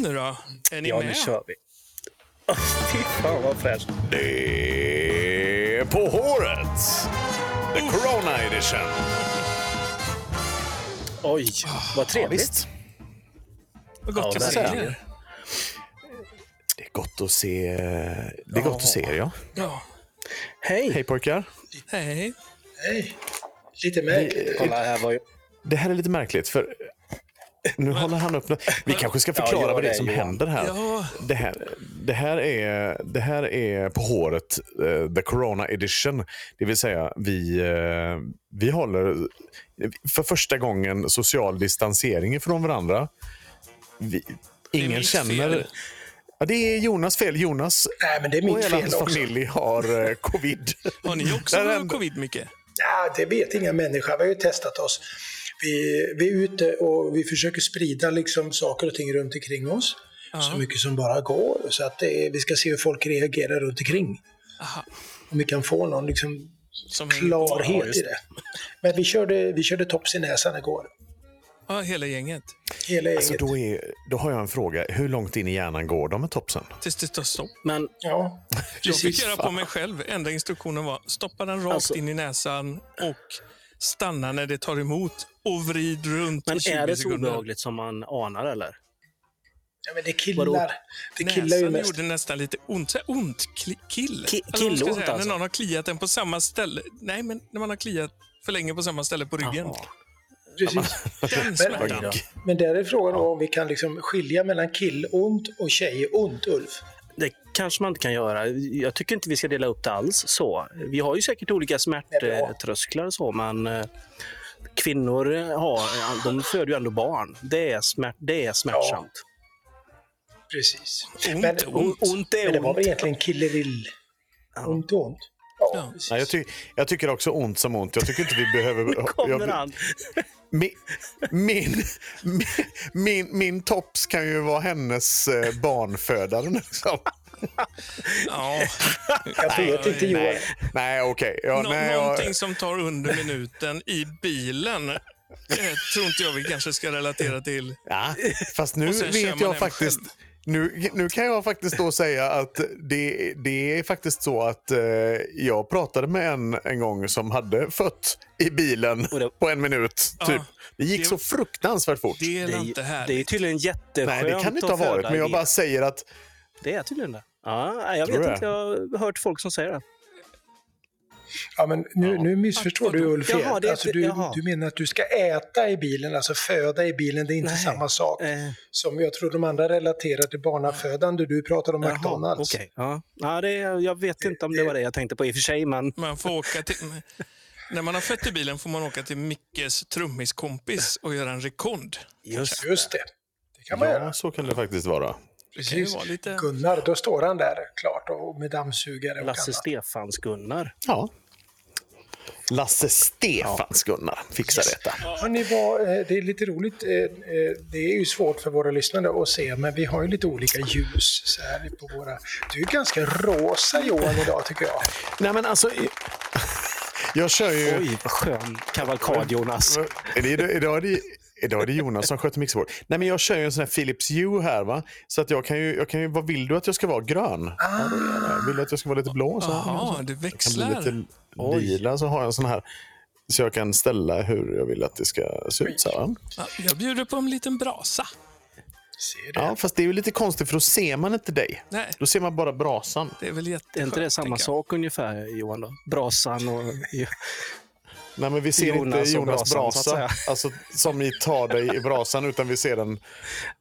nu då? Är ni Ja, med? nu kör vi. Fy fan vad fräscht. Det är På håret! The Corona edition. Oj, vad trevligt. Vad gott Ja, jag verkligen. säger. Det är gott att se, det är gott att se er, ja. Ja. Hej! Hej pojkar. Hej. Hej. Lite märkligt. Kolla, här. Det här är lite märkligt, för nu håller han upp. Vi kanske ska förklara gör vad det är som händer här. Ja. Det här, det, här är, det här är På håret, eh, the Corona edition. Det vill säga, vi, eh, vi håller för första gången social distansering ifrån varandra. Vi, ingen känner... fel. Ja, det är Jonas fel. Jonas Nej, men det är och hela hans familj har eh, covid. Har ni också covid, Micke? Ja, det vet inga människor. Vi har ju testat oss. Vi, vi är ute och vi försöker sprida liksom saker och ting runt omkring oss. Så mycket som bara går. Så att det är, vi ska se hur folk reagerar runt omkring. Aha. Om vi kan få någon liksom Som klarhet Ja, i det. Men vi körde, vi körde tops i näsan igår. Ja, hela gänget. Hela Alltså, gänget. då, är, då har jag en fråga. Hur långt in i hjärnan går de med topsen? Tills det tar stopp. Men Ja, Jag fick göra på mig själv. Enda instruktionen var stoppa den rakt Alltså- in i näsan och stanna när det tar emot och vrid runt Men i 20 är det så sekunder. obehagligt som man anar eller? Ja, men det Vadå? killar. Det killar ju Näsan mest. gjorde nästan lite ont. Så här ont. Kill. Ki- killont säga, alltså? När någon har kliat en på samma ställe. Nej, men när man har kliat för länge på samma ställe på ryggen. Jaha. Precis. Den smärtan. Men där är frågan då om vi kan liksom skilja mellan killont och tjejont, Ulf. Det kanske man inte kan göra. Jag tycker inte vi ska dela upp det alls så. Vi har ju säkert olika smärttrösklar och så, men eh, kvinnor har, de föder ju ändå barn. Det är, smärt, det är smärtsamt. Precis. Ont, men, ont. Ont är men det var väl ont. egentligen killerill. Ont och ont. Ja, Ja. jag, ty jag tycker också ont som ont. Jag tycker inte vi behöver... Kommer jag, han? Min, min, min, min, min tops kan ju vara hennes eh, barnfödare. Liksom. Ja. Jag vet inte Johan. Nej, nej okej. Ja, Nå- nej, jag- någonting som tar under minuten i bilen. Det tror inte jag vi kanske ska relatera till. Ja, fast nu vet jag faktiskt... själv. Nu, nu kan jag faktiskt då säga att det, det är faktiskt så att eh, jag pratade med en en gång som hade fött i bilen det- på en minut. Ja, Typ. Det gick det- så fruktansvärt fort. Det är Det inte är, härligt. det är tydligen jätteskönt Nej, det kan det inte ha varit. Men jag bara säger att Det är tydligen det. Ja, jag vet inte, jag har hört folk som säger det. Ja, men nu, nu missförstår du Ulf Jaha, helt. alltså, du, jaha. du menar att du ska äta i bilen, alltså föda i bilen, det är inte Nej. samma sak. Eh, Som jag tror de andra relaterar till barnafödande. Du pratar om jaha, McDonalds. okej. Ja. Ja, det, jag vet inte om det var det jag tänkte på i och för sig, men Man får åka till, när man har fött i bilen får man åka till Mickes trummiskompis och göra en rekond. just Just det. Det kan man ja, göra. så kan det faktiskt vara. Vara lite... Gunnar, då står han där klart och med dammsugare Lasse. Stefans-Gunnar. Ja. Lasse Stefans Gunnar fixar detta. Hörrni, vad, eh, det är lite roligt. eh, eh, Det är ju svårt för våra lyssnare att se, men vi har ju lite olika ljus så här på våra... Du är ganska rosa Johan idag tycker jag. Nej, men alltså... Jag kör ju... Oj, vad skön kavalkad, Jonas. Är det, idag, är det, idag är det Jonas som sköter mixerbord. Nej, men jag kör ju en sån här Philips Hue här. Va? Så att jag kan ju, jag kan ju... Vad vill du att jag ska vara? Grön? Ja, jag. Vill du att jag ska vara lite blå? Så Jaha, du jag kan bli växlar. lite lila. Så har jag en sån här... Så jag kan ställa hur jag vill att det ska se ut. Så här, va? Ja, jag bjuder på en liten brasa. Ja, fast det är ju lite konstigt för då ser man inte dig. Nej, Då ser man bara brasan. det är väl jätteskönt. Är inte det samma sak ungefär, Johan? Då? Brasan och... Nej, men vi ser Jonas inte Jonas brasan, så att brasa, säga. alltså, som i tar dig i brasan, utan vi ser den...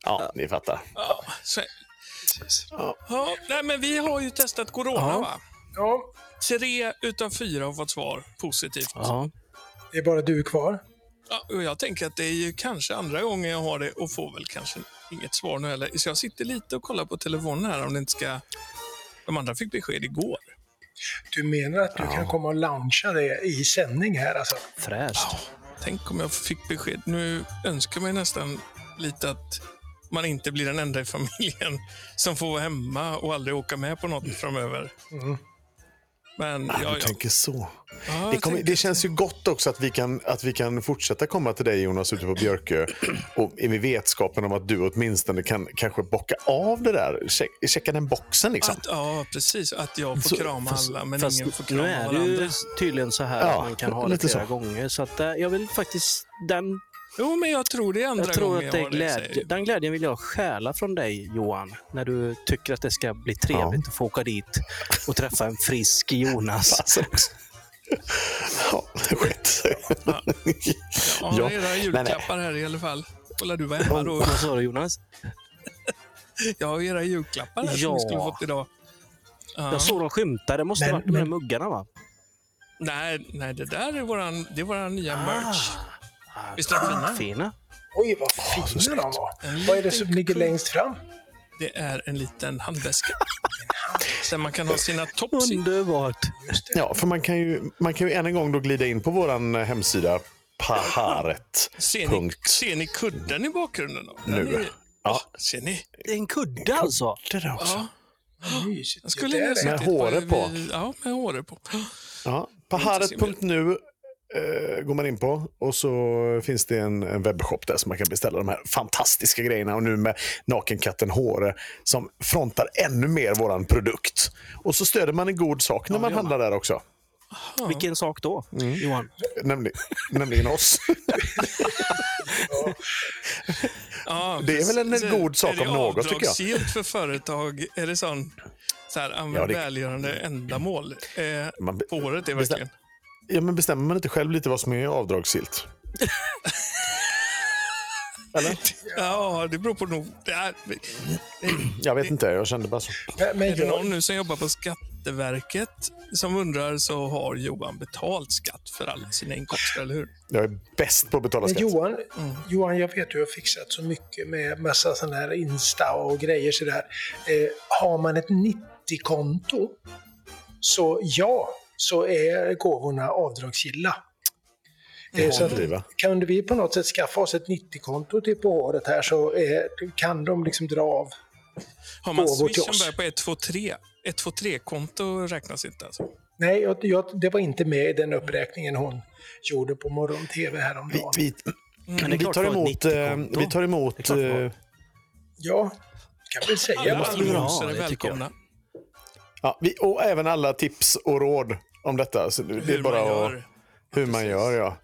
Ja, ni fattar. Ja, så, Precis. ja, nej, men vi har ju testat corona, Ja. va? Ja, Tre utav fyra har fått svar positivt. Ja. det är bara du kvar. Ja, och jag tänker att det är ju kanske andra gången jag har det och får väl kanske inget svar nu heller. Så jag sitter lite och kollar på telefonen här om det inte ska... De andra fick besked igår. Du menar att du kan komma och launcha det i sändning här alltså? Fräscht. Tänk om jag fick besked. Nu önskar man ju nästan lite att man inte blir den enda i familjen som får vara hemma och aldrig åka med på något framöver. Men Ah, ja, du ja. tänker så. ja Det, jag kommer, tänker- det känns ju gott också att vi, kan, att vi kan fortsätta komma till dig Jonas ute på Björkö och med vetskapen om att du åtminstone kan kanske bocka av det där. Check, checka den boxen liksom. Att, ja, precis. Att jag får Så- krama fast- alla, men Fast ingen får nu krama är det varandra. ju tydligen så här Ja, att man kan ha det lite flera så. gånger. Så att, eh, jag vill faktiskt, den, Jo, men jag tror det är andra jag tror gången att det jag är har det. glädje, den glädjen vill jag stjäla från dig Johan. När du tycker att det ska bli trevligt att få åka dit och träffa en frisk Jonas. Också. Ja, det skett sig. Ja, Ja, era julklappar här i alla fall. Kolla, du var hemma då. Vad sa du Jonas? Jag har era julklappar här som Ja. ni skulle fått idag. Ja. Jag såg dem skymta. Det måste Men- varit de här men- muggarna va? Nej, nej, det där är våran, det är våran nya merch. Visst är de fina? fina. Oj, vad fina de var. En Vad är det som ligger kung. längst fram? Det är en liten handväska. Där man kan ha sina tops i. Underbart. Ja, för man kan, ju, man kan ju än en gång då glida in på vår hemsida paharet. Ser ni, ser ni kudden i bakgrunden? Då? Den Nu. Är, Ja. Ser ni? Det är en kudde alltså. Det där också. Ja, mysigt. skulle det där Med håret på. vid- Ja, med håret på. Ja, paharet.nu eh, går man in på och så finns det en, en webbshop där som man kan beställa de här fantastiska grejerna. Och nu med Nakenkatten Håre som frontar ännu mer våran produkt. Och så stöder man en god sak när man handlar där också. Vilken sak då, Mm. Johan? Nämligen, nämligen oss. Ja, Det är väl en precis. god sak är det om något, tycker jag. avdragsgillt för företag? Är det sån så här, använd Ja, det- välgörande ändamål? Eh, Man året är verkligen. Ja, men bestämmer man inte själv lite vad som är avdragsgillt? Eller? Ja, det beror på nog. Det är, Jag vet inte, jag kände bara så. Men, men är det någon nu som jobbar på Skatteverket som undrar så har Johan betalt skatt för alla sina inkomster, eller hur? Jag är bäst på att betala men skatt. Johan, Mm. Johan, jag vet att du har fixat så mycket med massa sådana här Insta och grejer sådär. Eh, har man ett 90-konto, så ja, så är gåvorna avdragsgilla. Eh, så att, kan vi på något sätt skaffa oss ett 90-konto till på året här så eh, kan de liksom dra av. Har man Gåvor till Swish som oss. börjar på 123? 123-konto räknas inte alltså? Nej, jag, jag, det var inte med i den uppräkningen hon gjorde på morgon-tv Vi, häromdagen. vi, Men det är vi tar emot... eh, 90-konto. Vi tar är emot... eh, Ja, kan väl säga. Alla måste vi ha, är det välkomna. Ja, vi, och även alla tips och råd om detta. Så det är Hur bara man att- gör. hur man gör. Ja.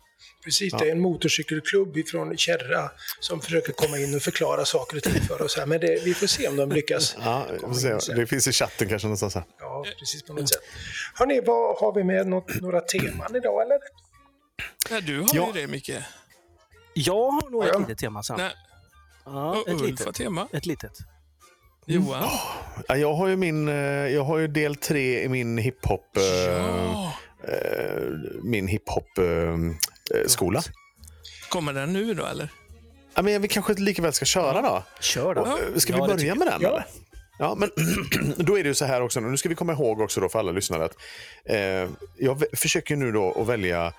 Precis, det är en motorcykelklubb ifrån Kärra som försöker komma in och förklara saker och ting för oss här. Men det, vi får se om de lyckas. Ja, vi får se. Det finns i chatten kanske någonstans. Här. Ja, precis på något sätt. Hörni, vad, har vi med något, några teman idag eller? Ja, du har Ja. ju det, Micke. Jag har nog ett Ja. litet tema sen. Nej, Ja, ett Ulf litet. tema. Ett litet. Johan? Ja, jag, har ju min, eh, jag har ju del tre i min hiphop... eh, Ja. eh, min hiphop-skola. Kommer den nu då, eller? Ja, men vi kanske lika väl ska köra då. Kör då. Eh, Ska Ja, vi börja med den? Ja. Eller? Ja, men då är det ju så här också. Nu ska vi komma ihåg också då för alla lyssnare att eh, jag försöker nu då att välja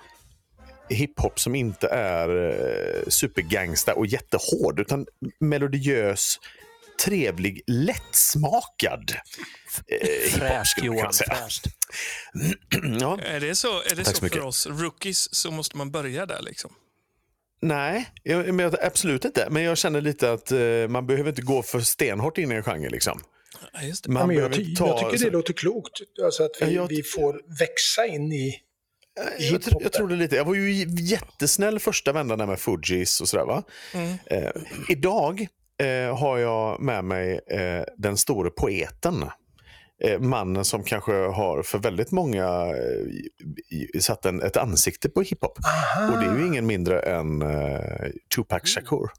hiphop som inte är eh, supergangsta och jättehård utan melodiös, trevlig, lättsmakad. Eh, Fräscht Johan, säga. fräscht. Ja. Är det så, är det Tack så så mycket. för oss rookies så måste man börja där liksom? Nej, jag, men jag, absolut inte. Men jag känner lite att eh, man behöver inte gå för stenhårt in i en genre. Liksom. Ja, just det. Man Ja, jag, ty- ta... jag tycker det låter klokt. Alltså att vi, Ja, jag- vi får växa in i... Jag, tr- jag tror det lite. Jag var ju jättesnäll första vändan med Fujis och sådär. Va? Mm. Eh, idag eh, har jag med mig eh, den store poeten. Eh, mannen som kanske har för väldigt många eh, i- satt en, ett ansikte på hiphop. Och det är ju ingen mindre än eh, Tupac Shakur.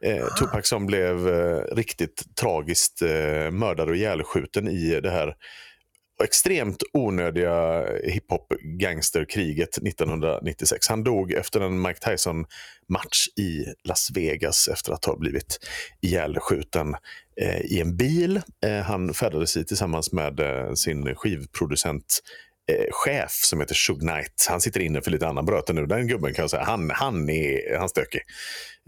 Eh, Tupac som blev riktigt tragiskt mördad och ihjälskjuten i det här extremt onödiga hiphop-gangsterkriget 1996. Han dog efter en Mike Tyson-match i Las Vegas efter att ha blivit ihjälskjuten eh, i en bil. Eh, han färdades i tillsammans med eh, sin skivproducent eh, chef som heter Shug Knight. Han sitter inne för lite annan bröte nu. Den gubben kan jag säga, han, han är han stökig.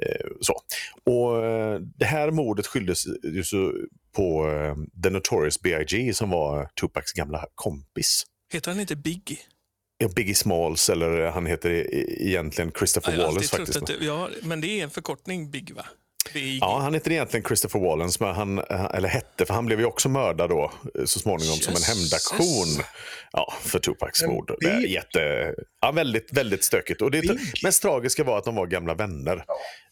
Eh, så. Och eh, det här mordet skylldes ju så på eh, The Notorious B.I.G. som var Tupacs gamla kompis. Heter han inte Biggie? Ja, Biggie Smalls, eller han heter e- egentligen Christopher alltid Wallace faktiskt. det, ja, men det är en förkortning, Big va? Ja, han heter egentligen Christopher Wallace, men han, eller hette, för han blev ju också mördad då eh, så småningom som en hämndaktion ja, för Tupacs mord. Jätte, ja, väldigt, väldigt stökigt. Och det Big? mest tragiska var att de var gamla vänner.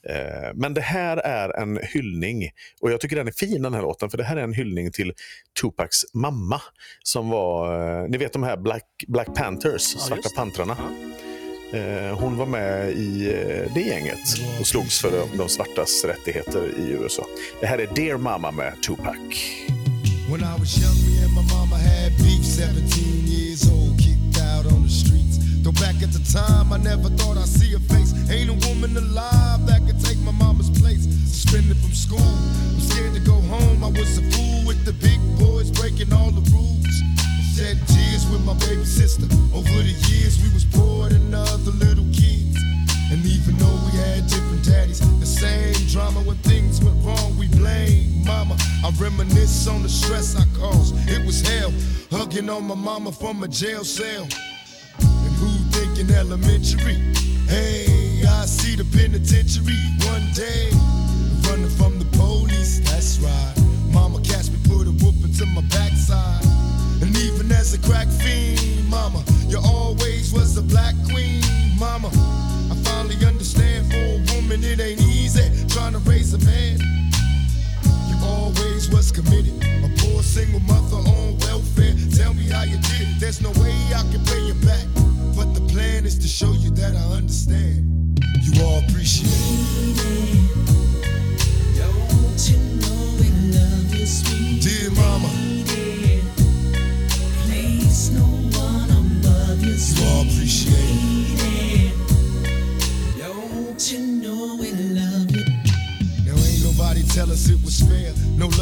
Eh, Men det här är en hyllning, och jag tycker den är fin den här låten, för det här är en hyllning till Tupacs mamma som var, eh, ni vet de här Black, Black Panthers, Svarta just det. Pantrarna. Eh, Eh, hon var med i eh, det gänget och slogs för de, de svartas rättigheter i USA. Det här är Dear Mama med Tupac. When I was young, me and my mama had beef. 17 years old, kicked out on the streets. Though back at the time, I never thought I'd see a face. Ain't a woman alive that could take my mama's place. Suspended from school, I'm scared to go home. I was a fool with the big boys breaking all the rules. Shed tears with my baby sister. Over the years, we was poor than other little kids. And even though we had different daddies, the same drama when things went wrong, we blame mama. I reminisce on the stress I caused. It was hell, hugging on my mama from a jail cell. And who thinking elementary? Hey, I see the penitentiary one day. Single mother on welfare. Tell me how you did. There's no way I can pay you back, but the plan is to show you that I understand. You all appreciate it.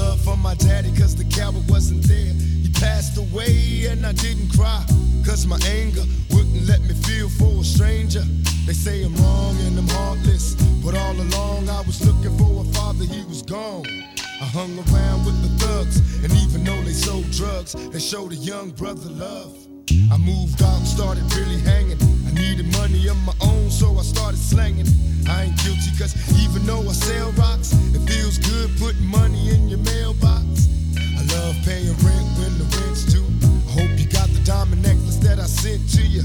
Love for my daddy cause the coward wasn't there. He passed away and I didn't cry. Cause my anger wouldn't let me feel for a stranger. They say I'm wrong and I'm heartless. But all along I was looking for a father, he was gone. I hung around with the thugs, and even though they sold drugs, they showed a young brother love. I moved out, started really hanging. I needed money of my own, so I started slanging. I ain't guilty, cause even though I sell rocks, it feels good putting money in your mailbox. I love paying rent when the rent's due. I hope you got the diamond necklace that I sent to you.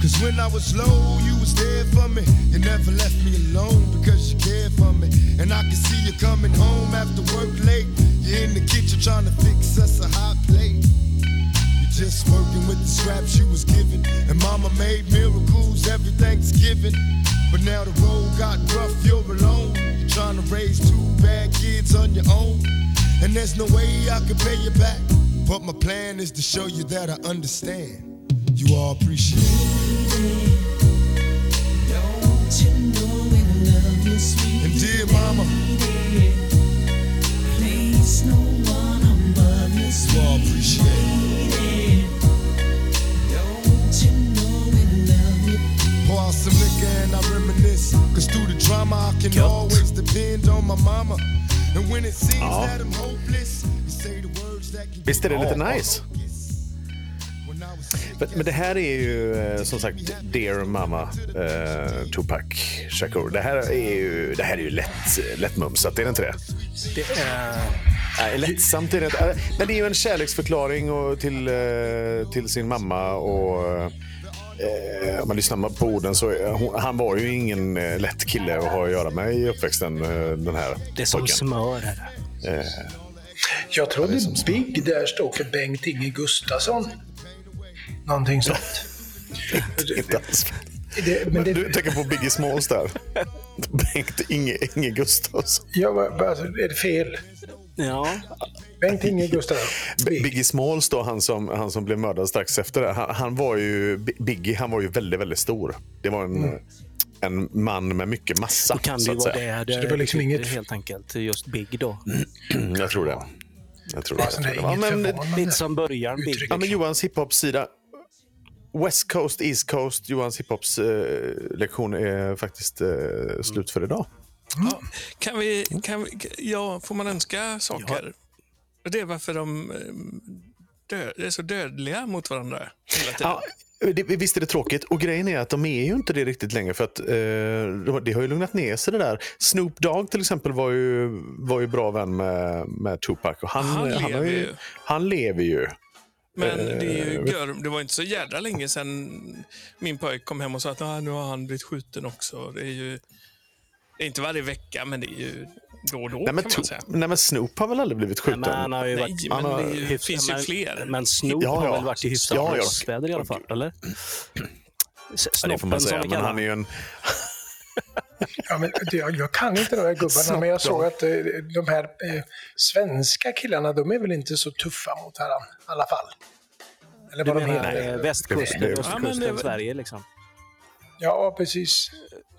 Cause when I was low, you was there for me. You never left me alone because you cared for me. And I can see you coming home after work late. You're in the kitchen trying to fix us a hot plate. Just working with the scraps you was given. And mama made miracles every Thanksgiving. But now the road got rough, you're alone. You're trying to raise two bad kids on your own. And there's no way I can pay you back. But my plan is to show you that I understand. You all appreciate it. Don't you know we love you, sweet And dear mama, lady? Place no one above you, you all appreciate it. Pour out some liquor and I reminisce. Cause through the drama, I can Gött. always depend on my mama. And when it seems Ja. that I'm hopeless, you say the words that can Visst är det lite nice? When I was sick, Men, det här är ju eh, som sagt Dear Mama eh, Tupac Shakur. Det här är ju, det här är ju lätt, lättmumsat, är det inte det? Det är... Nej, lättsamt är det inte. Eh, Men det är ju en kärleksförklaring och till, eh, till sin mamma. och eh, Om man lyssnar på orden så hon, han var ju ingen eh, lätt kille att ha att göra med i uppväxten. eh, Den här Det är som pojken. smör. Är det. Jag trodde Big där stod för Bengt-Inge Gustafsson. Någonting sånt. Inte alls. Det, men det, Du tänker på Biggie Smalls där. Bengt Inge, Inge Gustafsson. jag var, alltså, är det fel? Ja, Bengt-Inge. Big. Biggie Smalls då, han som, han som blev mördad strax efter det. Han, han var ju, Biggie han var ju väldigt, väldigt stor. Det var en, en man med mycket massa. då kan det vara säga. det. Så det var liksom inget- Helt enkelt just Big då. Jag tror det. Jag tror det. Alltså, det Jag är tror det. Ja, men. Lite som början Big. Ja, men Johans hiphop-sida. West Coast, East Coast. Johans hiphops eh, lektion är faktiskt eh, slut för idag. Ja, kan vi, kan vi, ja, får man önska saker? Och Det är varför de eh, dö, är så dödliga mot varandra hela tiden. Ja, det, visst är det tråkigt. Och grejen är att de är ju inte det riktigt längre. För att eh, de- det har ju lugnat ner sig det där. Snoop Dogg till exempel var ju, var ju bra vän med, med Tupac. Och han, Han lever ju. Han lever ju. Men det, är ju Eh, gör, det var inte så jädra länge sedan min pojk kom hem och sa att ah, nu har han blivit skjuten också. Det är ju det är inte varje vecka, men det är ju då och då Nej men, kan man säga. nej, men Snoop har väl aldrig blivit Nej, skjuten? men han har ju Nej, varit... men han har- det hyfs- finns ju men- fler. Men Snoop Ja, har ja. väl varit i hyfsat Ja, bra ja. väder i alla fall, eller? S- Ja, det får man Snoppen, säga. Men han är ju en... Ja, men jag, jag kan inte de här gubbarna, men jag såg att eh, de här eh, svenska killarna, de är väl inte så tuffa mot varandra i alla fall. Eller Du vad de menar heter. eh, västkusten, Ja, östkusten, det- Sverige liksom? Ja, precis.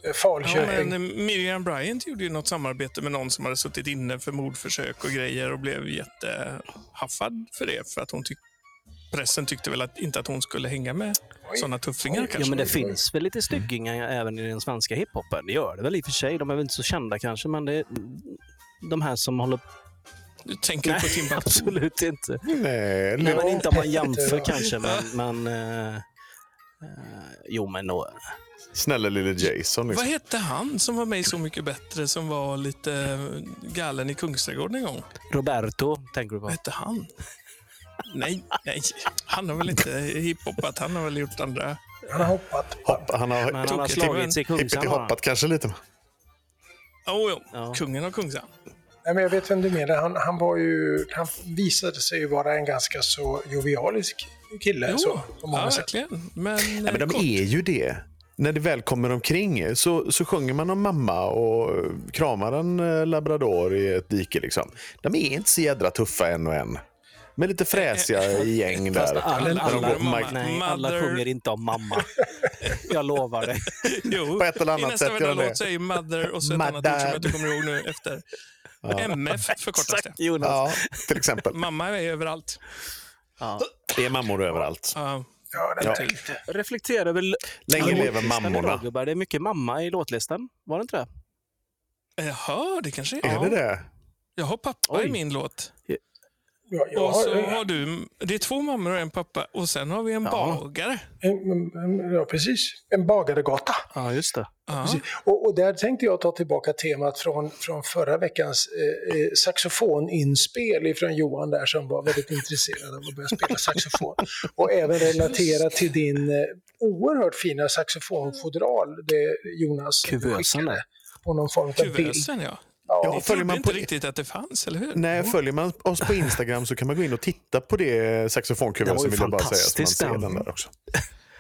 Eh, Ja, Falköping. men Miriam Bryant gjorde ju något samarbete med någon som hade suttit inne för mordförsök och grejer och blev jättehaffad för det. För att hon tyck pressen tyckte väl att, inte att hon skulle hänga med sådana tuffingar kanske. Ja, men det finns väl lite styggingar även i den svenska hiphopen. Det gör det väl i och för sig. De är väl inte så kända kanske, men det är de här som håller... Du tänker på Timbuktu? absolut inte. Nej, Nej, nej. men inte om man jämför kanske, men... men eh, eh, jo, men nå, Snälla lille Jason. Vad Liksom. hette han som var med i Så mycket bättre, som var lite galen i Kungsträdgården en gång? Roberto tänker du på. Vad hette han? Nej, nej. Han har väl inte hiphopat. Han har väl gjort andra... Han har hoppat. Hopp, han har han har slagits i hippity Kungsan. hoppat kanske lite. Oh, jo. Ja. Kungen av Kungsan. Nej, men jag vet vem du menar. Han, han, var ju, han visade sig ju vara en ganska så jovialisk kille. Jo, så, på många ja, sätt. verkligen. Men, Nej, men de kort. är ju det. När det väl kommer omkring så, så sjunger man om mamma och kramar en eh, labrador i ett dike. Liksom. De är inte så jädra tuffa en och en. Men lite fräsiga i gäng där. alla, de alla, mamma. nej, alla sjunger inte om mamma. Jag lovar dig. Jo, På ett eller annat sätt gör varenda det. låt säger Mother och så ett annat ord som jag inte kommer ihåg nu efter. MF förkortas det. Jonas. Ja, till exempel. Mamma är överallt. Ja. Det är mammor överallt. Ja, Ja, Ja. Reflektera väl... Länge lever mammorna. idag. Det är mycket mamma i låtlistan. Var det inte det? Jaha, det kanske är. Är det det? Jag har pappa Oj. i min låt. Ja, jag Och så har, har du, det är två mammor och en pappa. Och sen har vi en bagare. en- en- ja, precis. En bagaregata. Ja, just det. Ja. Och, och där tänkte jag ta tillbaka temat från, från förra veckans eh, eh, saxofoninspel från Johan där som var väldigt intresserad av att börja spela saxofon. Och även relatera till din eh, oerhört fina saxofonfodral, det Jonas Kuvösen skickade på någon form av bild. Kuvösen, ja. Ja, Ja, följer trodde man inte på- riktigt att det fanns, eller hur? Nej, följer man oss på Instagram så kan man gå in och titta på det Det var ju vill jag bara säga. Så man fantastiskt, också.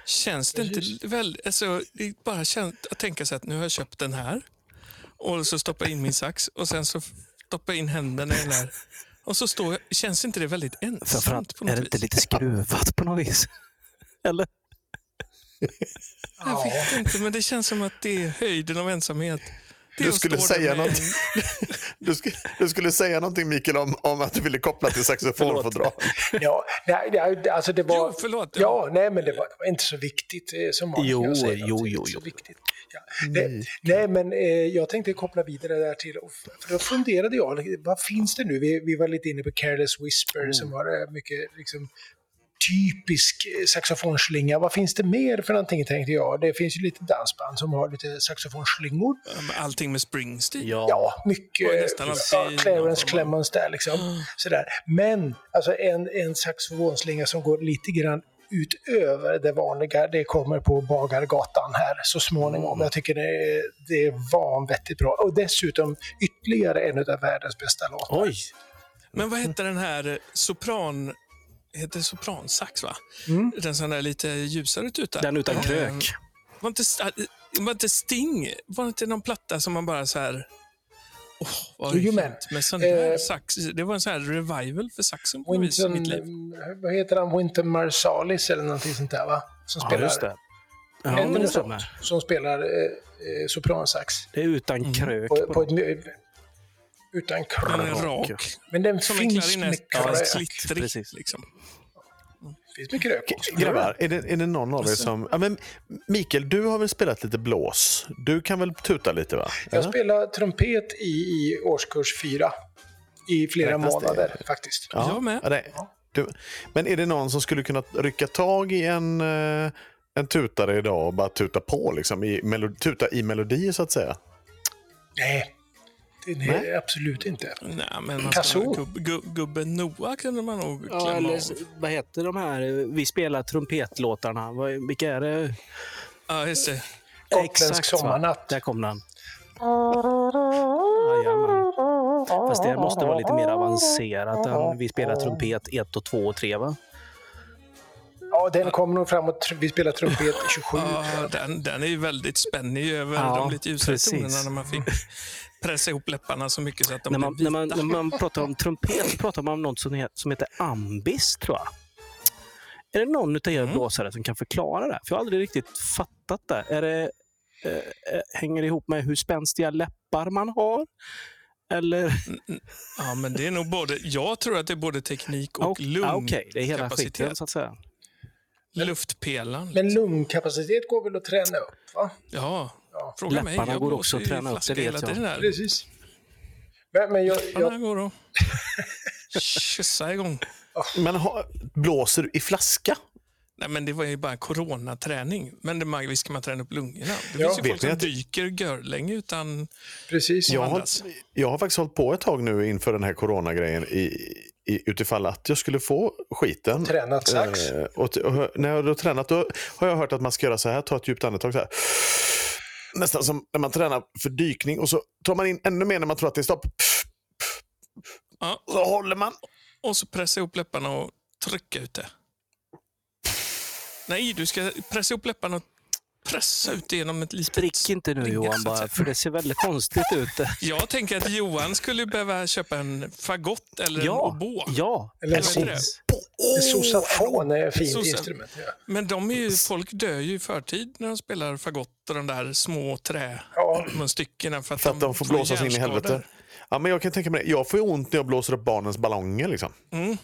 Känns det inte väldigt... Alltså, bara känt att tänka sig att nu har jag köpt den här. Och så stoppar jag in min sax och sen så stoppar jag in händerna i den här. Och så står jag... Känns inte det väldigt ensamt på något är det inte vis? lite skruvat på något vis? Eller? Jag vet inte, men det känns som att det är höjden av ensamhet. Du skulle säga någonting. Du skulle, du skulle säga någonting Mikael om, om att du ville koppla till saxofonfodral. ja, nej, nej, alltså det var... Jo, förlåt. Ja, nej, men det var, det var inte så viktigt eh, som vanligt. Jo, Jag säger jo, jo, inte så jo. viktigt. Ja. Det, nej, men eh, jag tänkte koppla vidare där till, för då funderade jag, vad finns det nu? Vi, vi var lite inne på Careless Whisper Mm. som var eh, mycket liksom, typisk eh, saxofonslinga. Vad finns det mer för någonting tänkte jag? Det finns ju lite dansband som har lite saxofonslingor. Allting med Springsteen. Ja. Ja, mycket. Ja, Clarence Clemens där liksom. Sådär. Men alltså en, en saxofonslinga som går lite grann utöver det vanliga, det kommer på Bagargatan här så småningom. Mm. Jag tycker det är, det är vanvettigt bra. Och dessutom ytterligare en av världens bästa låtar. Oj! Men vad hette den här eh, sopran... Heter sopransax, va? Mm. Den sån där lite ljusare tuta. Den utan Eh, krök. Var inte, st- var inte Sting, var inte någon platta som man bara så här... Åh, vad Jajamän. fint med sån där Eh, sax. Det var en sån här revival för saxen på något vis i Winton, mitt liv. vad heter han? Winton Marsalis eller någonting sånt där va? Som Ja, spelar, just det. Ja, men det. Som spelar eh, eh, sopransax. Det är utan krök. På, på på ett, utan Den är krök. rak. Men den Som finns med Ja, krök. Precis. Liksom. finns med krök också. Grabbar, är det, är det någon av er som... Ja, men Mikael, du har väl spelat lite blås? Du kan väl tuta lite va? Jag Eller? spelade trumpet i, i årskurs fyra. I flera Räknas det? månader faktiskt. Jag med. Ja, det, Det, men är det någon som skulle kunna rycka tag i en, eh, en tutare idag och bara tuta på? Liksom, i tuta i melodi så att säga? Nej, det Nej. absolut inte. Nej, men gubb, gubb, gubben Noah kunde man nog Ja, klämma eller, av. vad heter de här? Vi spelar trumpetlåtarna. Vilka är det? Ja, just det. Gotländsk Exakt, sommarnatt. Där kom den. Jajamän. Fast det måste vara lite mer avancerat än vi spelar trumpet 1 och 2 och 3 va? Ja, den kommer nog framåt. Vi spelar trumpet 27. Ja, den, den är ju väldigt spännig över Ja, de lite ljusare tonerna när man fick pressa ihop läpparna så mycket så att de När man, när, vita. man, när man pratar om trumpet så pratar man om något som heter, som heter ambis tror jag. Är det någon av er Mm. blåsare som kan förklara det? För jag har aldrig riktigt fattat det. Är det eh, eh, hänger det ihop med hur spänstiga läppar man har? Eller? Ja, men det är nog både, jag tror att det är både teknik och Ah, lung. Okej, det är hela skiten så att säga. Luftpelaren. Men lungkapacitet går väl att träna upp? Va? Ja, Ja. fråga mig. Läpparna Jag går också att träna upp, det vet jag. Precis. Men, men jag, Läpparna jag, går att kyssa igång. Men ha, blåser du i flaska? Nej, men det var ju bara coronaträning. Men det, man- visst kan man träna upp lungorna. Det Ja. finns ju Vet folk som att- dyker görlänge utan... precis. Jag har, jag har faktiskt hållit på ett tag nu inför den här coronagrejen i, i, utifall att jag skulle få skiten. Tränat sax. Eh, och, och, när jag har tränat då har jag hört att man ska göra så här, ta ett djupt andetag så här. Nästan som när man tränar för dykning och så tar man in ännu mer när man tror att det är stopp. Ja, Så håller man. och så pressa ihop läpparna och trycka ut det. Nej, du ska pressa ihop läpparna och pressa ut det genom ett litet... Drick inte nu Johan bara, för det ser väldigt konstigt ut. Jag tänker att Johan skulle behöva köpa en fagott eller en Ja, oboe. ja, Eller en precis. En sousafon är ett fint Sosa- instrument. Ja. Men de är ju, folk dör ju i förtid när de spelar fagott och de där små Ja. trämunstyckena för att, För att de får blåsas in i helvete. Ja, men jag kan tänka mig det. Jag får ju ont när jag blåser upp barnens ballonger. Liksom. Mm.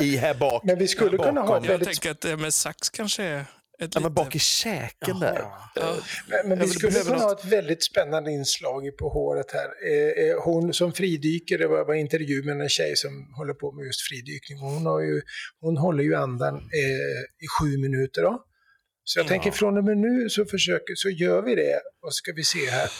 I här bak. Men vi skulle kunna ha ett Jag väldigt... tänker att det med sax kanske är ett Ja, lite... men bak i käken där. Ja. Men, men vi skulle kunna ha ett väldigt spännande inslag i på håret här. Eh, eh, Hon som fridyker, det var var intervju med en tjej som håller på med just fridykning. Och Hon, har ju, hon håller ju andan eh, i sju minuter. Då. Så jag tänker från och med nu så, försöker, så gör vi det och ska vi se här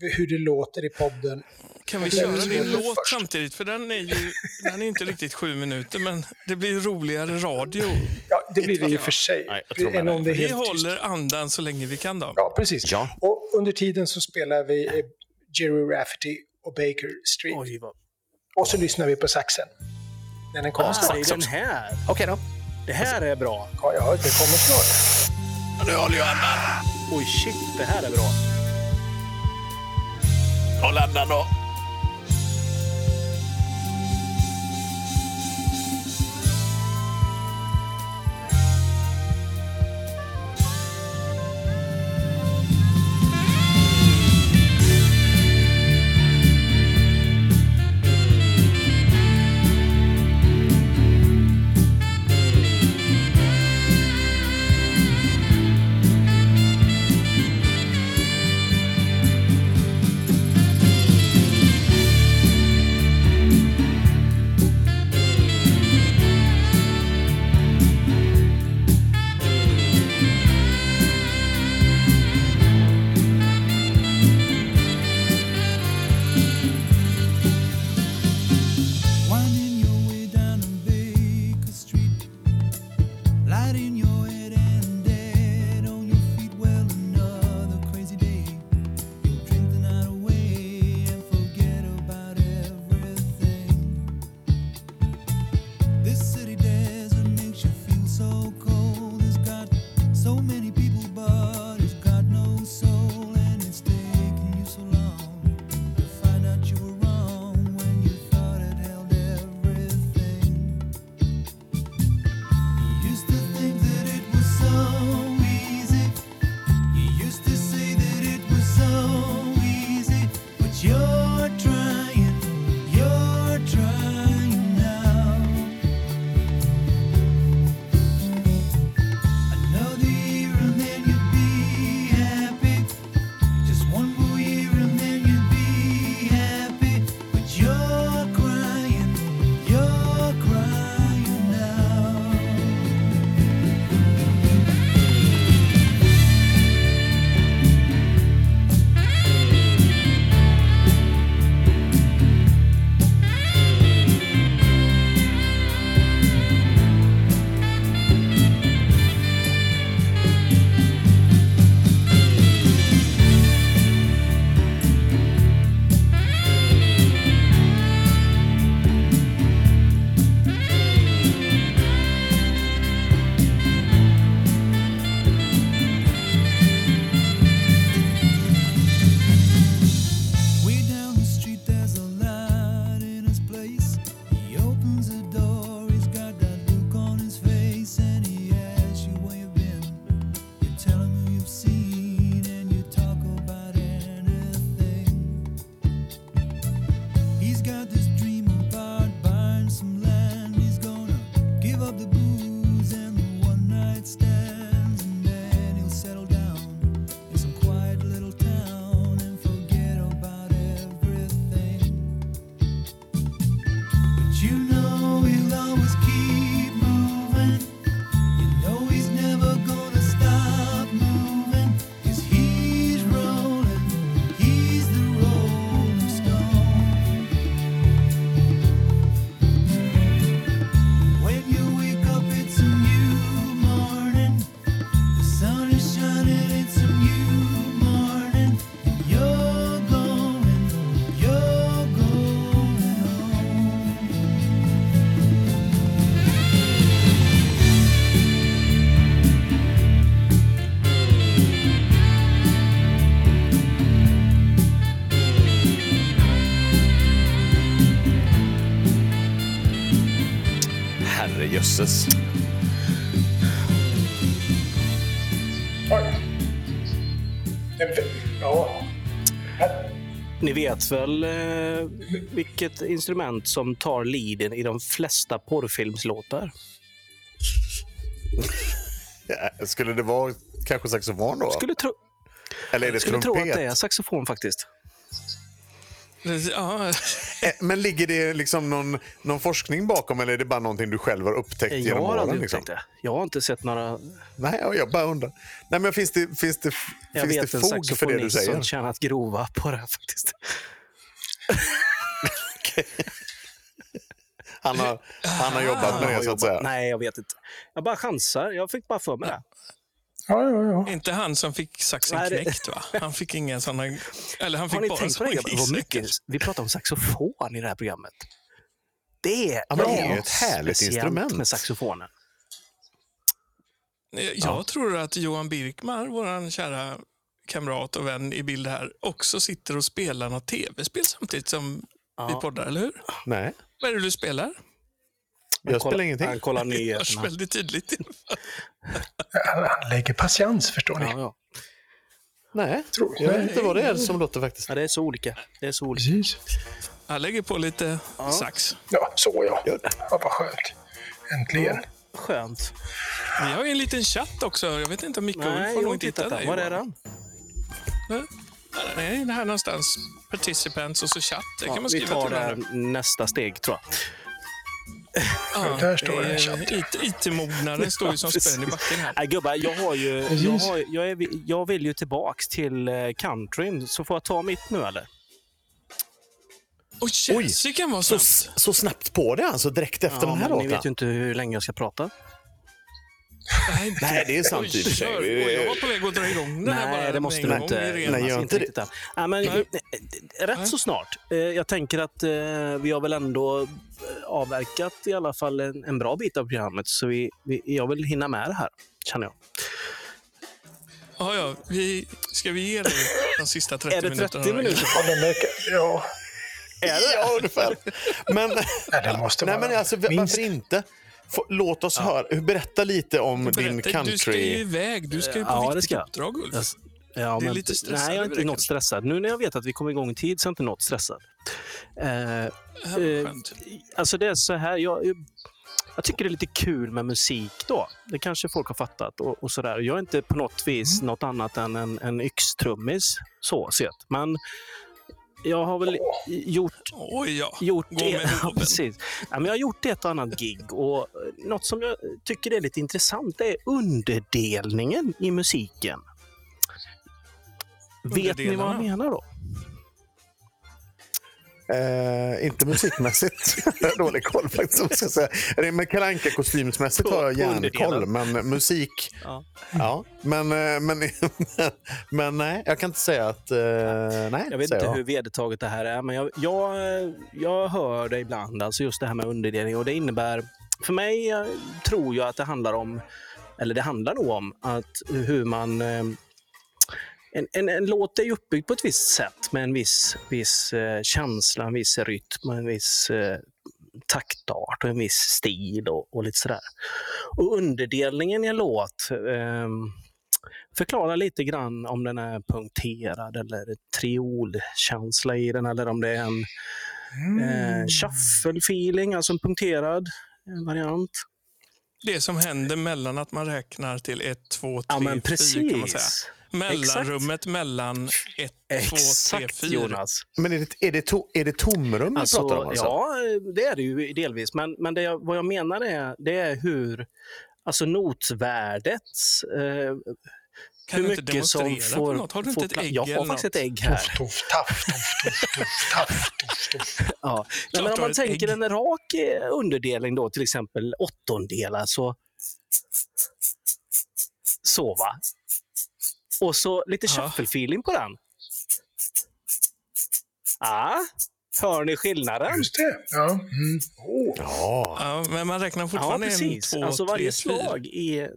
hur det låter i podden. Kan vi köra din låt först. samtidigt? För den är ju den är inte riktigt sju minuter, men det blir roligare radio. Ja, det blir det och för sig. Nej, jag tror än om det är Vi helt tyst. håller andan så länge vi kan då. Ja, precis. Ja. Och under tiden så spelar vi eh, Jerry Rafferty och Baker Street. Oj, vad... Och så lyssnar vi på saxen. När den kommer Ah, snart. det är den här. Okej då. Det här är bra. Ja, ja, det kommer snart. Nu håller jag andan. Oj, shit, det här är bra. Håll andan vet väl eh, vilket instrument som tar leaden i de flesta porrfilmslåtar? Ja, Skulle det vara kanske saxofon då? Skulle tro, Eller är det skulle tro trumpet? att det är saxofon faktiskt. Ja, Eh, Men ligger det liksom någon, någon forskning bakom eller är det bara någonting du själv har upptäckt Jag genom har åren? aldrig Liksom? upptäckt det. Jag har inte sett några... Nej, jag- jag bara undrar. Nej, men finns det, finns det, Jag finns vet det en fog för det du saxofonist säger? som tjänat grova på det här faktiskt. Han har, han har jobbat med Jag det har så att säga. Nej, jag vet inte. Jag bara chansar. Jag fick bara för mig det. Ja, ja, ja. inte han som fick saxen Nej, det- knäckt va? Han fick inga sådana... Eller han fick bara tänkt på det? Vad mycket vi pratar om saxofon i det här programmet. Det är, Ja, det är ju ett härligt instrument. med saxofonen. Jag tror att Johan Birkmar, vår kära kamrat och vän i bild här, också sitter och spelar något tv-spel samtidigt som vi poddar, eller hur? Nej, Vad är det du spelar? Jag spelar Han ingenting. kollar Det hörs nyheterna. väldigt tydligt. Han lägger patiens, förstår ni. Ja, ja. Nej, Tror jag vet inte vad det är som låter faktiskt. ja, det är så olika. Det är så olika. Precis. Jag lägger på lite sax. Ja, så ja. Ja, vad skönt. Äntligen. Skönt. Vi har ju en liten chatt också. Jag vet inte om Micke har nog inte hittat där. dig. Var är den? Nej, det här någonstans. Participants och så chatt. Det kan Ja, man vi skriva tar till det varandra. nästa steg, tror jag. Ja, Där står det det, är- chatt. IT- IT-mognaden står ju som spön i backen här. Nej, gubbar, jag, har ju, jag, har, jag, är, jag vill ju tillbaks till eh, countryn. Så får jag ta mitt nu, eller? Och Jessica var Så, snabbt. så snabbt på det alltså, direkt efter den här men ni låten? vet ju inte hur länge jag ska prata. Nej, Nej, det är sant i och för sig. Jag var på väg att dra igång den här Nej, bara det måste du inte. Nej, gör inte det. riktigt än. Nej, men, Nej. eh, Rätt så snart. Eh, Jag tänker att eh, vi har väl ändå avverkat i alla fall en, en bra bit av programmet. Så vi, vi, jag vill hinna med det här, känner jag. Ja, ja. Vi, ska vi ge dig de sista 30 Är det minuterna? 30 minuter? Ja, den verkar, ja. Ja, ungefär. Men, Nej, det måste nej, vara men alltså, minst. varför inte? Låt oss höra. Berätta lite om din Berätta, Du ska ju country... iväg. Du ska ju på Ja, viktigt uppdrag, Ulf. Jag, ja, Det är men, lite stressad Nej, jag är inte något stressad. Nu när jag vet att vi kommer igång i tid så är jag inte något stressad. Eh, Ja, eh. Alltså det är så här, jag, jag tycker det är lite kul med musik då. Det kanske folk har fattat och, och sådär. Jag är inte på något vis något annat än en, en yxtrummis så sett. Men jag har väl gjort Oj, ja. gjort ja, precis. Ja, men jag har gjort ett och annat gig och eh, något som jag tycker är lite intressant är underdelningen i musiken. Vet ni vad jag menar då? Eh, inte musikmässigt. Jag har dålig koll faktiskt. jag Ska säga. Det med Kalle kostymsmässigt har jag järnkoll, men musik... Ja. Ja, men, eh, men, men nej, jag kan inte säga att... eh, nej, Jag vet inte hur vedertaget det här är, men jag, jag, jag hör det ibland, alltså just det här med underdelning. Och det innebär, för mig eh, tror jag att det handlar om, eller det handlar nog om, att hur man... eh, En, en, en låt är uppbyggd på ett visst sätt med en viss, viss eh, känsla, en viss rytm, en viss eh, taktart och en viss stil och, och lite sådär. Och underdelningen i en låt ehm, förklara lite grann om den är punkterad eller triolkänsla i den eller om det är en eh, shuffle-feeling, alltså en punkterad eh, variant. Det som händer mellan att man räknar till 1, 2, 3, Ja, men 4 kan man säga. Mellanrummet mellan ett, två, tre, Exakt, fyra. Jonas. Men är det, är det, to, är det tomrum vi Alltså, pratar om? Alltså? Ja, det är det ju delvis. Men, men det jag, vad jag menar är, det är hur alltså notvärdet eh, Kan hur du inte mycket som får... på något? Har du får inte ett ägg Jag har faktiskt ett ägg här. Tuff, tuff, tuff, tuff, tuff, taff, tuff, tuff. Ja. Men om man tänker ägg. en rak eh, underdelning, då, till exempel åttondelar, så... Så, va? Och så lite Ja. shuffle-feeling på den. Ja, hör ni skillnaden? Just det. Ja. Mm. Oh. Ja. Ja, men man räknar Ja, fortfarande precis. en, två, alltså tre, varje fyra. slag i.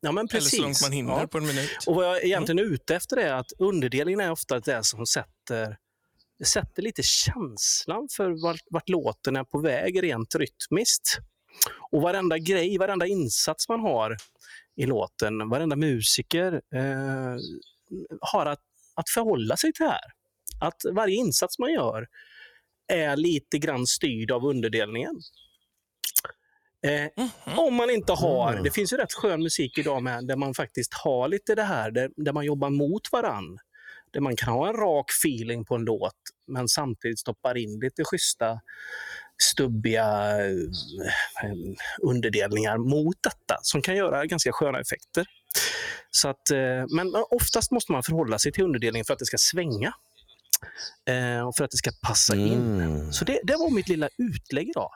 Ja, men Eller precis. så långt man hinner Ja. på en minut. Och vad jag egentligen är ute efter är att underdelningen är ofta det som sätter, sätter lite känslan för vart, vart låten är på väg rent rytmiskt. Och varenda grej, varenda insats man har i låten, varenda musiker eh, har att, att förhålla sig till det här. Att varje insats man gör är lite grann styrd av underdelningen. Eh, Om man inte har, Mm. det finns ju rätt skön musik idag med, där man faktiskt har lite det här, där, där man jobbar mot varann. Där man kan ha en rak feeling på en låt, men samtidigt stoppar in lite schyssta, stubbiga eh, underdelningar mot detta, som kan göra ganska sköna effekter. Så att, eh, men oftast måste man förhålla sig till underdelningen för att det ska svänga. Eh, och för att det ska passa in. Mm. Så det, det var mitt lilla utlägg idag.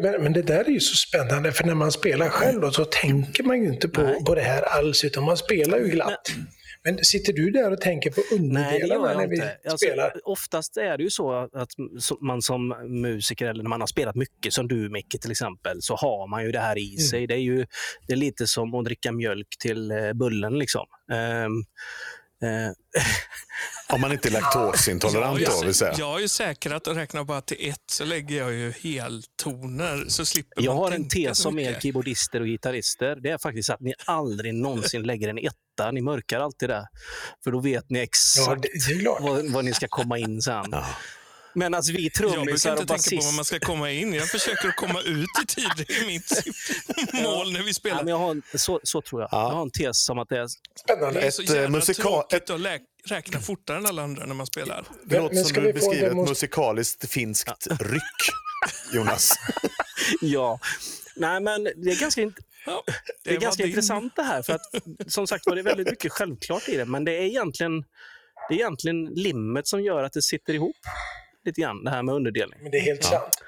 Men, men det där är ju så spännande, för när man spelar själv då, så tänker man ju inte på, Nej. på det här alls, utan man spelar ju glatt. Men sitter du där och tänker på Nej, det underdelarna gör när jag vi inte. Alltså, spelar? oftast är det ju så att som- man som musiker, eller när man har spelat mycket, som du Micke till exempel, så har man ju det här i sig. Det är ju det är lite som att dricka mjölk till eh, bullen. Liksom. Eh, Om man inte är laktosintolerant jag, då, vill säga. jag har ju säkrat och räknar bara till ett så lägger jag ju heltoner så slipper jag man har en tes så om er keyboardister och gitarrister. Det är faktiskt att ni aldrig någonsin lägger en etta. Ni mörkar alltid det. För då vet ni Ja, exakt klart. vad, vad ni ska komma in sen. Ja. Medan vi Jag brukar trummisar inte och tänka på var basister man ska komma in. Jag försöker att komma ut i tid. Det är mitt mål när vi Ja, spelar. men jag har en, så, så tror jag. Ja. Jag har en tes som att det är... Spännande. det är så ett, eh, jävla musikal- tråkigt att lä- räkna fortare än alla andra när man spelar. Det Men- låter men som du beskriver ett musikaliskt finskt ryck, Jonas. Ja. Nej, men det är ganska, int- Ja, det är ganska din- intressant det här. För att, som sagt var, det är väldigt mycket självklart i det. Men det är egentligen, det är egentligen limmet som gör att det sitter ihop lite grann, det här med underdelning. Men det är helt sant.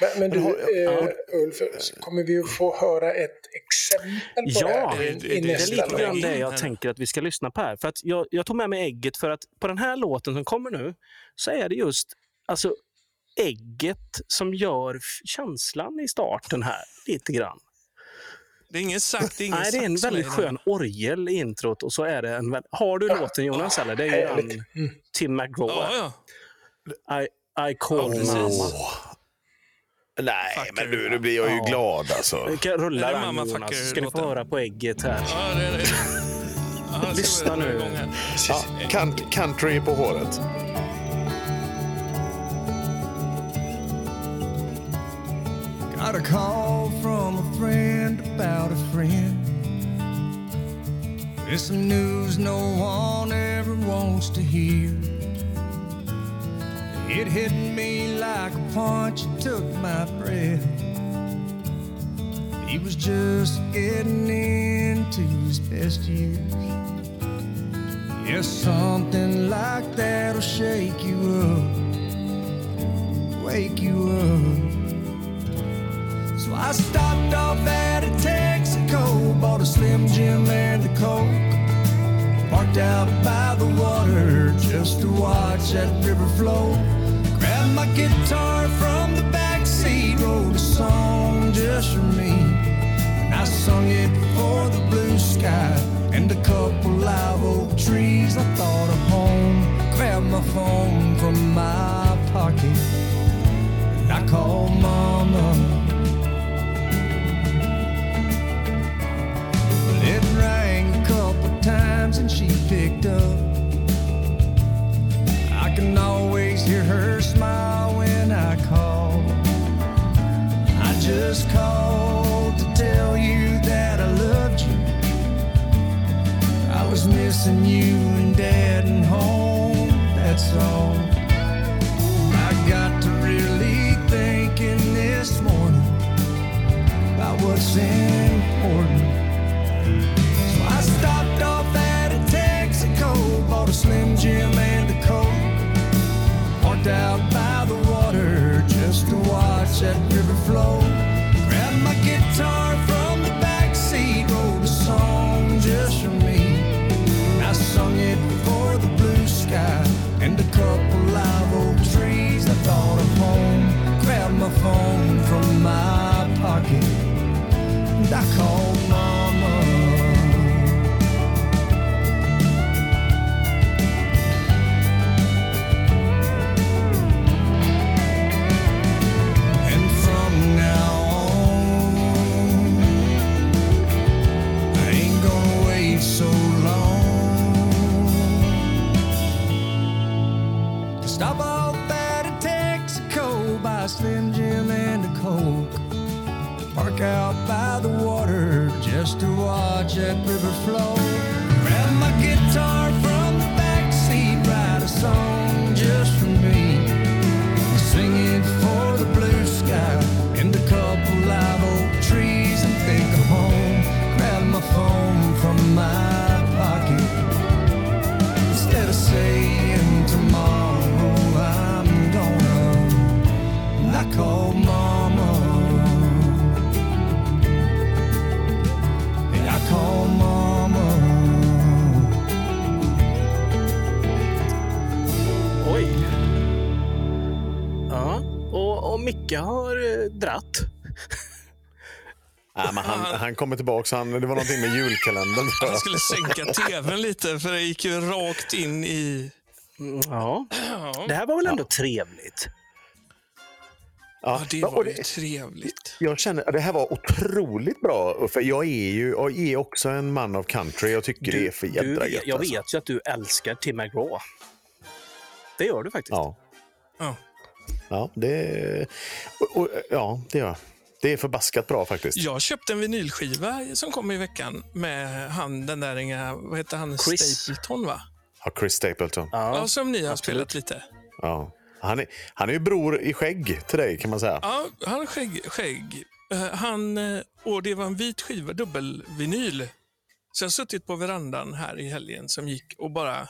Men, men du, eh, Ulf, kommer vi att få höra ett exempel på Ja, det här i, det- i det är Det är nästa lite grann det jag tänker att vi ska lyssna på här. För att jag, jag tog med mig ägget för att på den här låten som kommer nu så är det just alltså, ägget som gör känslan i starten här lite grann. Det är ingen sax, det är ingen Nej, det är en väldigt skön orgel i introt och så är det en... Har du låten Jonas? Eller? Det är ju den Mm. Tim McGraw. Ja, ja. I, I call Ja, mamma. Nej, Fucker. men nu, nu blir jag ju Ja. glad alltså. Vi kan rulla den Jonas, Fucker så ska ni få höra på ägget här. ja det är det. Så Lyssna nu. Ja, country på håret. Got a call from a friend about a friend. It's some news no one ever wants to hear. It hit me like a punch, it took my breath. He was just getting into his best years. Yes, something like that'll shake you up, wake you up. I stopped off at a Texaco, bought a Slim Jim and a Coke. Parked out by the water just to watch that river flow. Grabbed my guitar from the back seat, wrote a song just for me. And I sung it for the blue sky and a couple live oak trees. I thought of home, grabbed my phone from my dratt. Ja, men han, han kommer tillbaka. Han, det var någonting med julkalendern. Han skulle sänka tvn lite för det gick ju rakt in i... Ja. Det här var väl ändå trevligt? Ja, det var det- ju trevligt. Jag känner det här var otroligt bra. För jag är ju jag är också en man av country. Jag tycker det är för Du, jädra gött. jag alltså. vet ju att du älskar Tim McGraw. Det gör du faktiskt. Ja, Ja. Ja, det, och, och, ja, det gör jag. Det är förbaskat bra faktiskt. Jag köpte en vinylskiva som kom i veckan med han, den där inga, vad heter han, Chris. Stapleton va? Ja, Chris Stapleton. Ja. Ja, som ni har absolut. spelat lite. Han, är, han är ju bror i skägg till dig kan man säga. Ja, han har skägg. skägg. Eh, Han, eh, och det var en vit skiva, dubbelvinyl. Så jag har suttit på verandan här i helgen som gick och bara...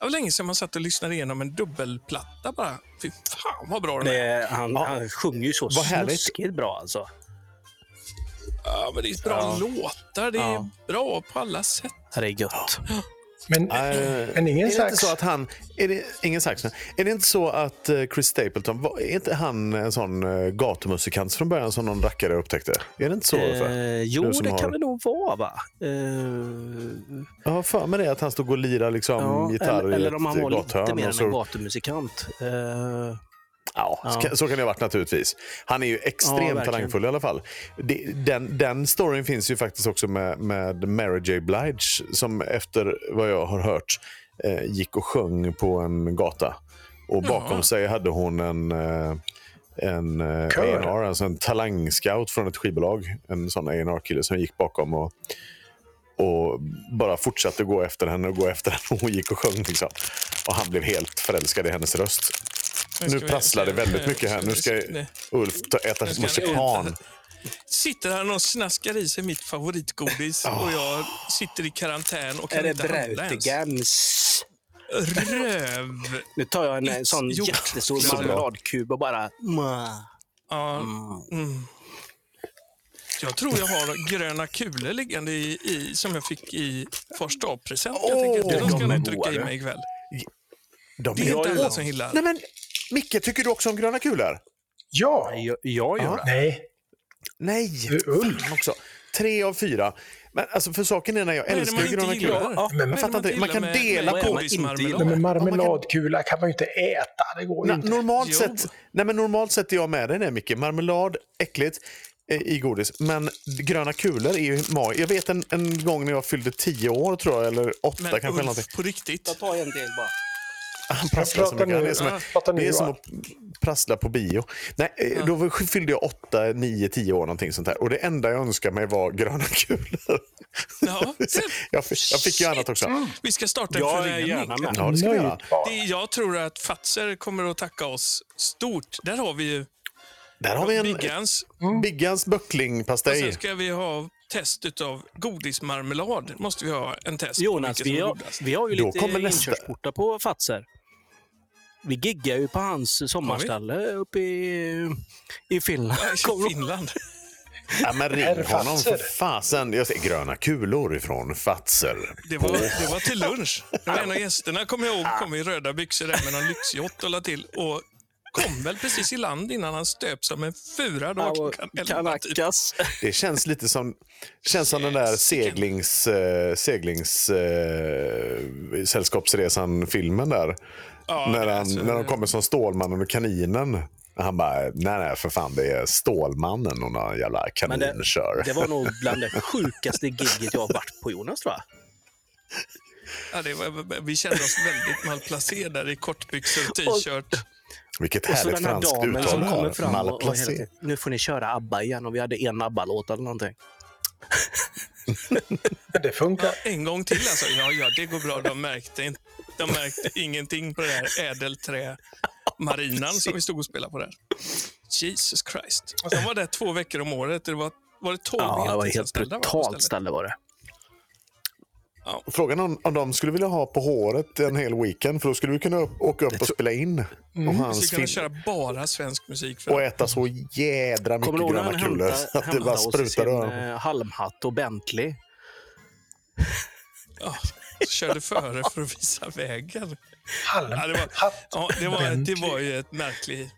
Det var länge sedan man satt och lyssnade igenom en dubbelplatta bara. Fy fan vad bra den Det, är. är- han, Ja. han sjunger ju så Vad snuskigt bra alltså. Ja, men det är bra Ja. låtar. Det är Ja. bra på alla sätt. Det är gött. Men, Eh, men ingen är det sax. inte så att han... Är det, ingen sax. Är det inte så att eh, Chris Stapleton, var, är inte han en sån uh, gatumusikant från början som någon rackare upptäckte? Är det inte så? Eh, jo, det har- kan det nog vara va? Eh, Jag har för mig det att han stod och lirade liksom, ja, gitarr eller, i eller ett om han var lite mer än så- en gatumusikant. Eh, Ja, Ja. Så, kan, det ha varit naturligtvis. Han är ju Ja, extremt verkligen. talangfull i alla fall. Den, den storyn finns ju faktiskt också med, med Mary J Blige som efter vad jag har hört eh, gick och sjöng på en gata. Och bakom Ja. sig hade hon en, eh, en eh. A&R, alltså en talangscout från ett skivbolag. En sån A&R-kille som gick bakom och, och bara fortsatte gå efter henne och gå efter henne. Och hon gick och sjöng. Liksom. Och han blev helt förälskad i hennes röst. Nu prasslar det väldigt mycket här. Nu ska. Ulf ta, äta marsipan. Sitter han och snaskar i sig mitt favoritgodis och jag sitter i karantän och kan är det inte handla ens. Brautigams? Röv! Nu tar jag en, en sån Gjort. jättestor marmeladkub och bara... Ja, mm. Jag tror jag har gröna kulor liggande i, i, som jag fick i första A-present. Jag tänker att de ska är nog trycka i mig ikväll. De Det är är inte alla som gillar. Nej, men, Micke, tycker du också om gröna kulor? Ja. Jag, jag gör det. Nej. Nej, fan också. Tre av fyra. Men alltså, för saken är när jag Vad är det älskar inte gröna gillar? kulor. Ja, men Jag fattar inte. Man gillar kan med- dela med på... godismarmelad? Nej, men marmeladkula kan man ju inte äta. Det går Na, inte. normalt, Jo. sett, nej, men normalt sett är jag med dig där, Micke. Marmelad, äckligt eh, i godis. Men gröna kulor är ju mag. Jag vet en, en gång när jag fyllde tio år, tror jag, eller åtta Men kanske. Ulf, på riktigt. Jag tar en del bara. Han prasslar så mycket. Han nu. är som, Ja, nu, det är som att prassla på bio. Nej, eh, Då fyllde jag åtta, nio, tio år någonting sånt här. Och det enda jag önskade mig var gröna kulor. Ja, jag, fick, jag fick ju annat också. vi ska starta en Jag förening. gärna med. Ja, det ska vi göra. Nöjd bara. Det, jag tror att Fatser kommer att tacka oss stort. Där har vi ju Där har vi en Biggans. Biggans Och böcklingpastej. sen ska vi ha test av godismarmelad. måste vi ha en test Jonas, vi har, vi har ju Då lite inkörsportar på Fatser. Vi giggar ju på hans sommarställe uppe i, i Finland. Ja, Finland. Ja, men ring honom för fasen. Jag ser gröna kulor ifrån Fatser. Det var, det var till lunch. Det var en av gästerna, kommer jag ihåg, kom i röda byxor där med någon lyxyacht och la till. Och kom väl precis i land innan han stöp som en fura. Då klockan elva typ. Det känns lite som, känns som den där seglings, eh, seglings eh, sällskapsresan-filmen där. Ja, när, han, så- när de kommer som Stålmannen och kaninen. Han bara, nej nej för fan det är Stålmannen och någon jävla Men det, kaninkör. det var nog bland det sjukaste gigget jag har varit på Jonas tror jag. Ja, det var, vi kände oss väldigt malplacerade i kortbyxor och t-shirt. Vilket Och så härligt den här franskt damen uttal som kommer fram och, och Malplacé. tiden, nu får ni köra ABBA igen och vi hade en ABBA-låt eller någonting. Det funkar. En gång till alltså. Ja, ja, det går bra. De märkte, inte, de märkte ingenting på det här ädelträ marinan som vi stod och spelade på där. Jesus Christ. De var där två veckor om året. Det var, var det 12 Ja, det var helt brutalt ställe var det. Frågan om, om de skulle vilja ha på håret en hel weekend, för då skulle vi kunna upp, åka upp och spela in. Och, Vi hans skulle kunna köra bara svensk musik. För och äta så jädra Kommer mycket när gröna kulor att det bara sprutar över. eh, halmhatt och Bentley? ja, körde före för att visa vägen. Halm, Ja, det, var, ja, det, var, det var ju ett märkligt...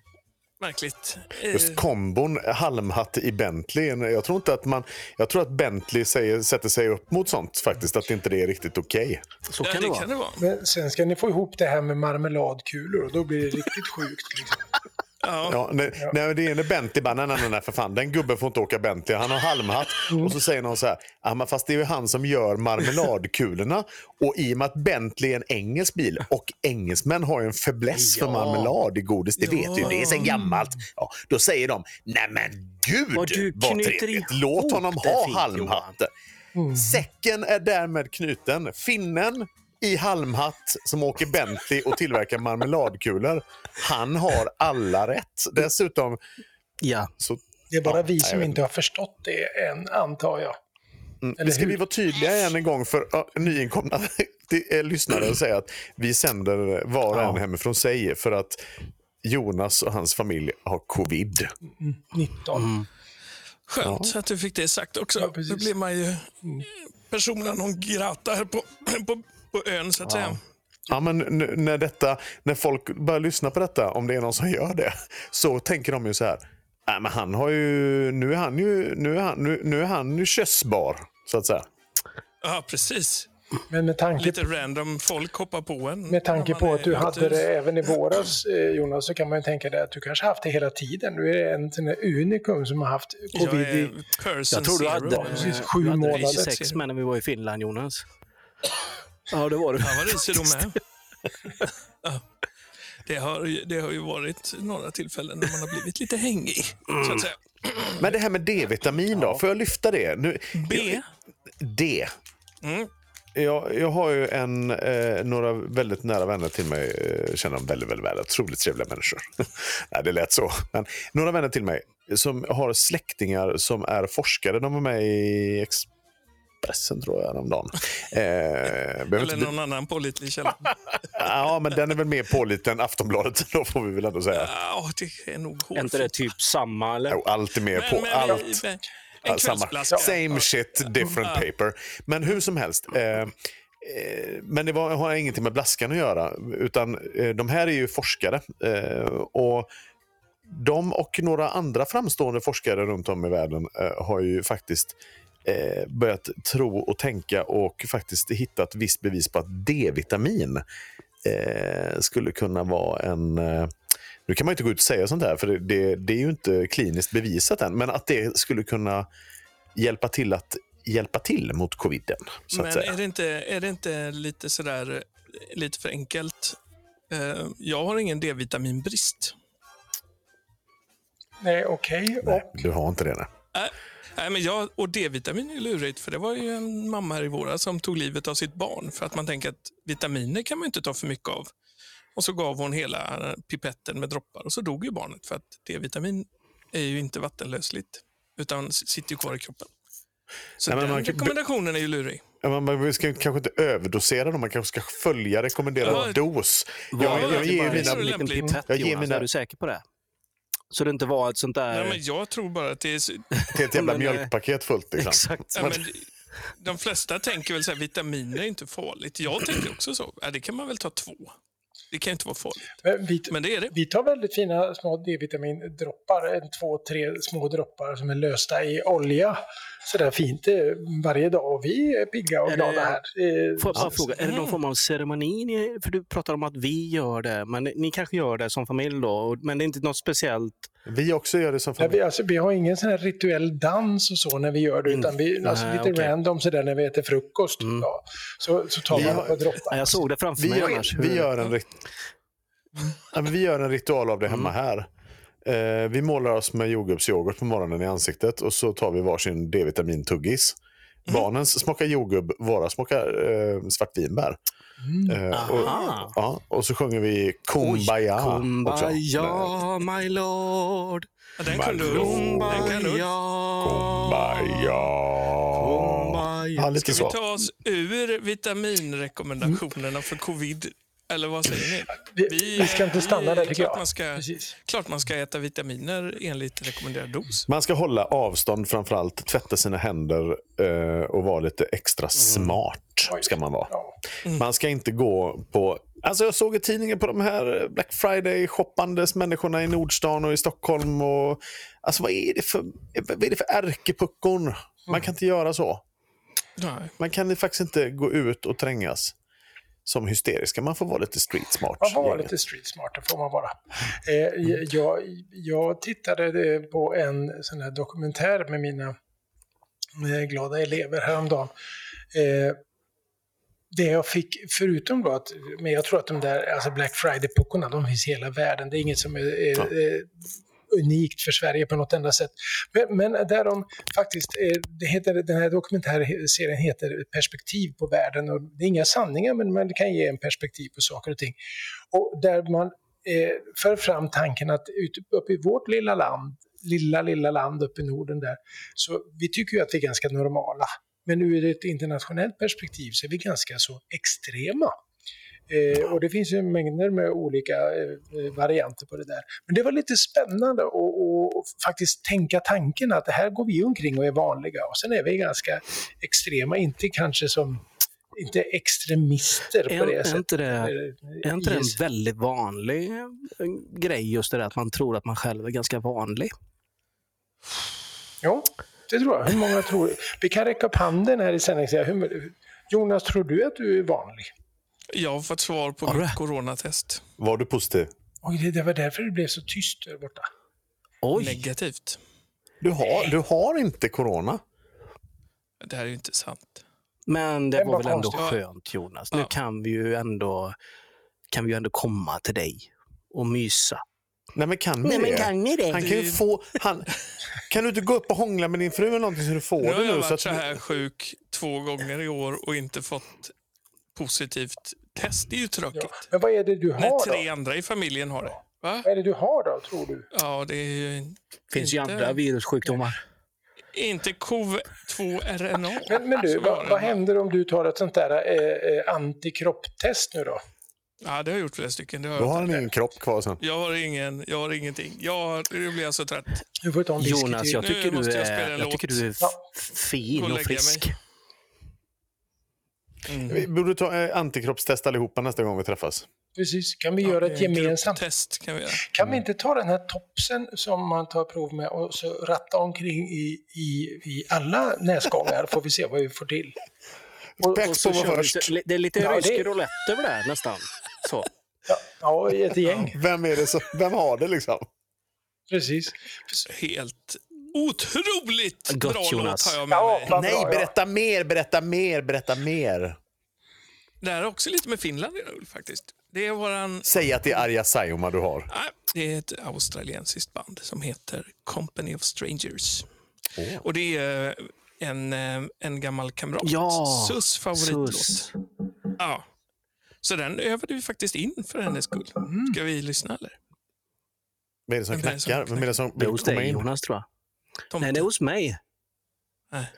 märkligt Just kombon halmhatt i Bentley. Jag tror inte att man... Jag tror att Bentley säger, sätter sig upp mot sånt faktiskt. Att inte det är riktigt okej. Så ja, kan det det vara. kan det vara. Men sen ska ni få ihop det här med marmeladkulor och då blir det riktigt sjukt. Liksom. Ja. Ja, när, när det är när Bentley bara, nej, nej, nej, nej, för fan, den gubben får inte åka Bentley, han har halmhatt. Och så säger någon så här, ja, men fast det är ju han som gör marmeladkulorna. Och i och med att Bentley är en engelsk bil och engelsmän har ju en fäbless för Ja. marmelad i godis, det vet Ja. ju, det är sen gammalt. Ja, då säger de, nej men gud Vad du vad trevligt, låt honom ha halmhatten. Säcken är därmed knuten. Finnen i halmhatt som åker Bentley och tillverkar marmeladkulor. Han har alla rätt. Dessutom Ja. så Det är bara Ja, vi som inte har förstått det än, antar jag. Mm. Eller Ska hur? vi vara tydliga än en gång för uh, nyinkomna eh, lyssnare och säga att vi sänder var och en Ja. hemifrån sig för att Jonas och hans familj har covid. 19. Skönt att du fick det sagt också. Ja, precis. Då blir man ju persona non grata här på, på, på ön, så att säga. Ja, men när, detta, när folk börjar lyssna på detta, om det är någon som gör det, så tänker de ju så här. Nej, men han har ju, nu är han ju, nu är han, nu, nu är han ju kössbar, så att säga. Ja, precis. Men med tanke, Lite random folk hoppar på en. med tanke på att du hade det även i våras, eh, Jonas, så kan man ju tänka dig att du kanske haft det hela tiden. Du är en sån där unikum som har haft Jag covid i... person Jag tror du hade, precis, sju du hade månader. sex med när vi var i Finland, Jonas. Ja, det var du. Ja, vad risig är. Ja. Det har, det har ju varit några tillfällen när man har blivit lite hängig, så att säga. Men det här med D-vitamin då, får jag lyfta det? Nu, B. D. Mm. Jag, jag har ju en, eh, några väldigt nära vänner till mig, eh, känner dem väldigt, väldigt väl, otroligt trevliga människor. Nej, det lät så. Men några vänner till mig som har släktingar som är forskare. De var med i Expressen tror jag häromdagen. Eh, behöver Eller inte, någon annan pålitlig källa. ja, men den är väl mer pålitlig än Aftonbladet, då får vi väl ändå säga. Ja, det är nog Är inte det typ samma, eller? Jo, allt är mer på. Men, men, allt. men, en samma. Same shit, different paper. Men hur som helst. Eh, eh, men det var, har ingenting med blaskan att göra. Utan eh, de här är ju forskare. Eh, och de och några andra framstående forskare runt om i världen eh, har ju faktiskt eh, börjat tro och tänka och faktiskt hittat visst bevis på att D-vitamin eh, skulle kunna vara en... Eh, nu kan man inte gå ut och säga sånt här, för det, det, det är ju inte kliniskt bevisat än, men att det skulle kunna hjälpa till att hjälpa till mot coviden. Så att Men säga. är det, inte, är det inte lite sådär, lite för enkelt? Eh, Jag har ingen D-vitaminbrist. Nej, okej. Nej, Och du har inte det. Nej. Nej, Nej, men jag, och D-vitamin är lurigt, för det var ju en mamma här i våras som tog livet av sitt barn för att man tänker att vitaminer kan man inte ta för mycket av. Och så gav hon hela pipetten med droppar och så dog ju barnet för att D-vitamin är ju inte vattenlösligt utan sitter ju kvar i kroppen. Så Nej, den man rekommendationen är ju lurig. Ja, man ska kanske inte överdosera dem, man kanske ska följa rekommenderad Ja. dos. Jag, jag, inte ger mina- Jag ger Jonas? mina- Är du säker på det? Så det inte var ett sånt där... Nej, men jag tror bara att det är... så- till ett jävla eh, mjölkpaket fullt. Liksom. Exakt. Ja, men, de flesta tänker väl så här, vitaminer är inte farligt. Jag tänker också så. Ja, det kan man väl ta två. Det kan inte vara farligt. Men vi, Men det är det. vi tar väldigt fina små D-vitamindroppar, en, två, tre små droppar som är lösta i olja. Sådär fint eh, varje dag och vi är pigga och Är glada det- här. Eh, Får jag bara fråga, är det någon form av ceremoni? ni- För du pratar om att vi gör det, men ni kanske gör det som familj då, men det är inte något speciellt? Vi också gör det som Nej, familj. vi, alltså, vi har ingen sån här rituell dans och så när vi gör det, utan vi, alltså, Nej, lite okej. random sådär när vi äter frukost. Mm. Ja, så, så tar Vi man har- några droppar. Ja, jag såg det framför Vi mig gör, annars. vi, gör en rit- ja, men vi gör en ritual av det hemma här. Eh, vi målar oss med jordgubbsyoghurt på morgonen i ansiktet och så tar vi varsin D-vitamin-tuggis. Barnens smakar jordgubb, våra smakar eh, svartvinbär. Eh, och, Aha. ja, och så sjunger vi Kumbaya. också. Kumbaya, my lord. Ja, den kan du. Kan du. Kumbaya. Ja, lite Ska vi så. ta oss ur vitaminrekommendationerna för covid? Eller vad säger ni? Vi, vi ska inte stanna där tycker klart jag. Man ska, Precis. klart man ska äta vitaminer enligt rekommenderad dos. Man ska hålla avstånd framförallt, tvätta sina händer eh, och vara lite extra smart. Oj. ska man vara. Ja. Man ska inte gå på... Alltså jag såg i tidningen på de här Black Friday-shoppandes människorna i Nordstan och i Stockholm. Och, alltså vad är det för, vad är det för ärkepuckon? Man kan inte göra så. Nej. Man kan faktiskt inte gå ut och trängas som hysteriska. Man får vara lite street smart. Man får vara lite street smart, det får man vara. Eh, jag, jag tittade eh, på en sån här dokumentär med mina eh, glada elever häromdagen. Eh, det jag fick, förutom då att, men jag tror att de där alltså Black Friday-puckorna, de finns i hela världen. Det är inget som är, är, Ja unikt för Sverige på något enda sätt. Men, men där de faktiskt, eh, det heter, den här dokumentärserien heter Perspektiv på världen och det är inga sanningar men man kan ge en perspektiv på saker och ting. Och där man eh, för fram tanken att uppe i vårt lilla land, lilla, lilla land uppe i Norden där, så vi tycker ju att vi är ganska normala. Men ur ett internationellt perspektiv så är vi ganska så extrema. Eh, och det finns ju mängder med olika eh, varianter på det där. Men det var lite spännande att faktiskt tänka tanken att det här går vi omkring och är vanliga och sen är vi ganska extrema, inte kanske som inte extremister på Är, det är, sättet. inte det, Eh, är inte det en väldigt vanlig eh, grej, just det där att man tror att man själv är ganska vanlig? Ja, det tror jag. Hur många tror Vi kan räcka upp handen här i sändningen. Jonas, tror du att du är vanlig? Jag har fått svar på Har mitt coronatest. Var du positiv? Oj, det, det var därför det blev så tyst där borta. Oj! Negativt. Du har, du har inte corona. Det här är ju inte sant. Men det Det var var väl ändå skönt Jonas. Nu Ja. kan vi ju ändå, kan vi ju ändå komma till dig och mysa. Nej men kan vi det? ni det? Han kan ju få... Han, kan du inte gå upp och hångla med din fru eller någonting så du får Nu har det jag nu? varit att, så här sjuk två gånger i år och inte fått positivt test. Det är ju tråkigt. Ja. Men vad är det du När har tre då? andra i familjen har det. Va? Vad är det du har då, tror du? Ja, det är ju Det finns ju inte, andra virussjukdomar. inte COV2-RNA. Men, men du, vad, vad händer om du tar ett sånt där eh, eh, antikropptest nu då? Ja, det har jag gjort flera stycken. Det har då jag, har han ingen kropp kvar sen. jag har ingen, jag har ingenting. Jag, nu blir jag så trött. Du Jonas, jag Nu tycker, du måste jag spela är, en jag tycker du är fin och och frisk. mig. Mm. Vi borde ta eh, antikroppstest allihopa nästa gång vi träffas. Precis, kan vi göra ett gemensamt? Grupptest kan vi göra. Kan vi inte ta den här topsen som man tar prov med och så ratta omkring i, i, i alla näsgångar får vi se vad vi får till. Och, Pex Och så kör vi först. lite- det är lite Ja, rysk det- roulette över det här, nästan. Så. ja, ja, ett gäng. Vem är det som, vem har det liksom? Precis. Helt Otroligt Gott, bra Jonas. låt har jag med ja, mig. Nej, berätta mer, berätta mer, berätta mer. Det här är också lite med Finland Ulf faktiskt. Det är våran... Säg att det är Arja Saijonmaa du har. Det är ett australiensiskt band som heter Company of Strangers. Oh. Och det är eh, en, eh, en gammal kamrat. Ja, Sus favoritlåt. Sus. Ja. Så den övade vi faktiskt in för hennes skull. Mm. Ska vi lyssna eller? Vad är det som knackar? Vem är det som vill komma in? Jonas tror jag. Tomten. Nej, det är hos mig. Nej.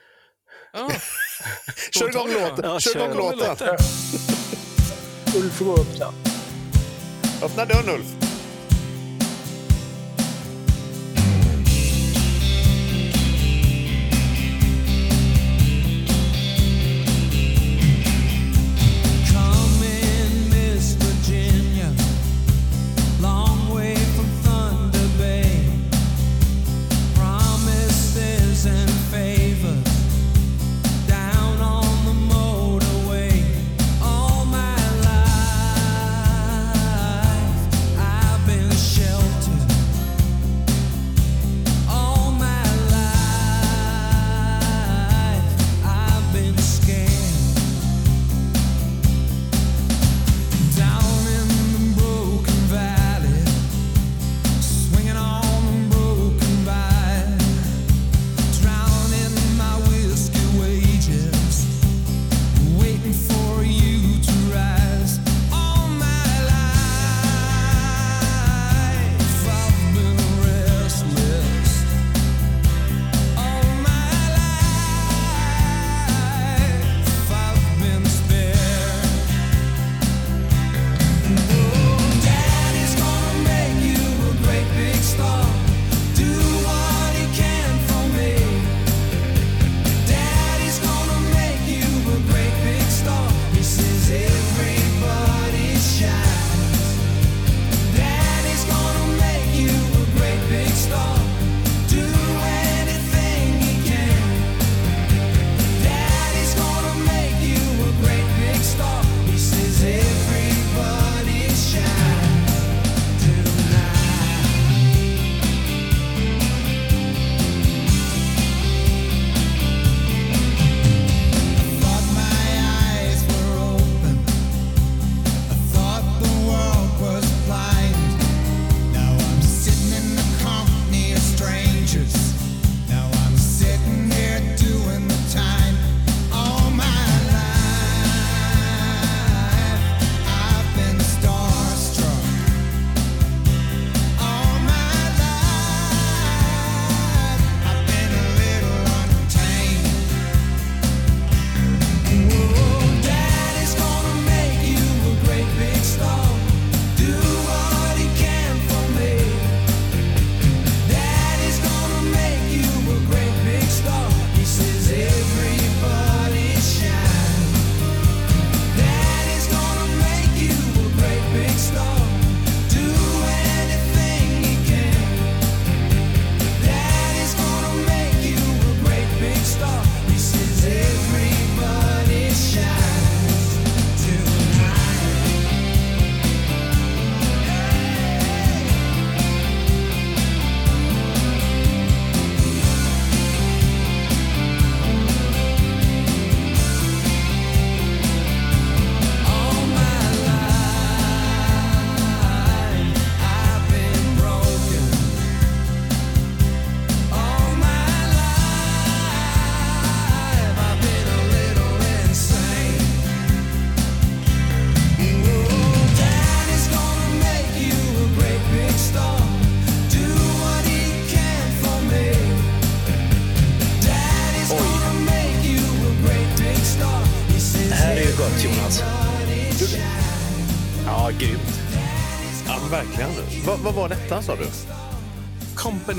Ah. kör igång låten. Ja, kör igång låten. Ulf får gå upp. Öppna dörren, Ulf.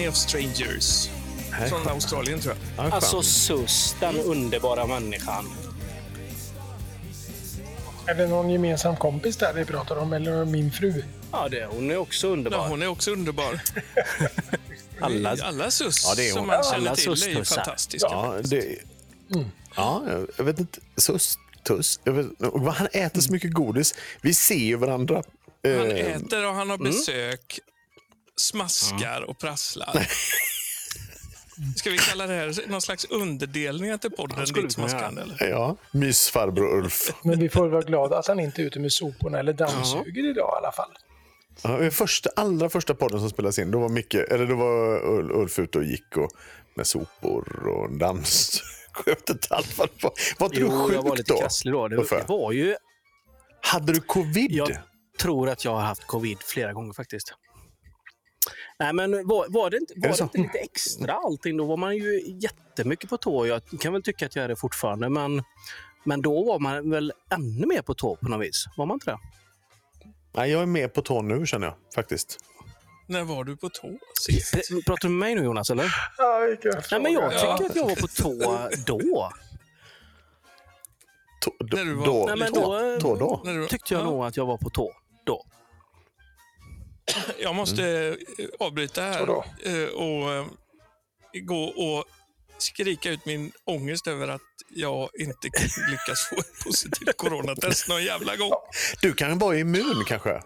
of Strangers. Från Australien, tror jag. Alltså SUS, den underbara människan. Är det någon gemensam kompis där vi pratar om, eller min fru? Ja, det, hon är också underbar. Ja, hon är också underbar. alla, alla SUS ja, det är som man känner alla till är ju fantastiska. Ja, det, mm. ja, jag vet inte. SUS, Tuss. Vet, han äter så mycket godis. Vi ser ju varandra. Han eh, äter och han har mm. besök smaskar och prasslar. Ska vi kalla det här någon slags underdelning till podden Ditt smaskande? Eller? Ja, mysfarbror Ulf. Men vi får vara glada att han inte är ute med soporna eller dammsuger ja. idag i alla fall. Ja, första, allra första podden som spelades in, då var, Micke, eller då var Ulf ute och gick och, med sopor och dammsugare. Jag inte allt vad det var. Inte jo, du sjuk jag var lite krasslig då. Det, det var ju... Hade du covid? Jag tror att jag har haft covid flera gånger faktiskt. Nej, men var, var det inte, var det det inte lite extra allting? Då var man ju jättemycket på tå. Jag kan väl tycka att jag är det fortfarande, men, men då var man väl ännu mer på tå på något vis. Var man inte det? Nej, jag är med på tå nu känner jag faktiskt. När var du på tå sist? Eh, Pratar du med mig nu Jonas, eller? Ja, Nej, men jag tycker att jag var på tå då. Tå, då, När du var- då, Nej, men tå, då, eh, tå då? Du, tyckte jag Ja. nog att jag var på tå då. Jag måste eh, avbryta här eh, och eh, gå och skrika ut min ångest över att jag inte lyckas få ett positivt coronatest någon jävla gång. Du kan vara immun kanske?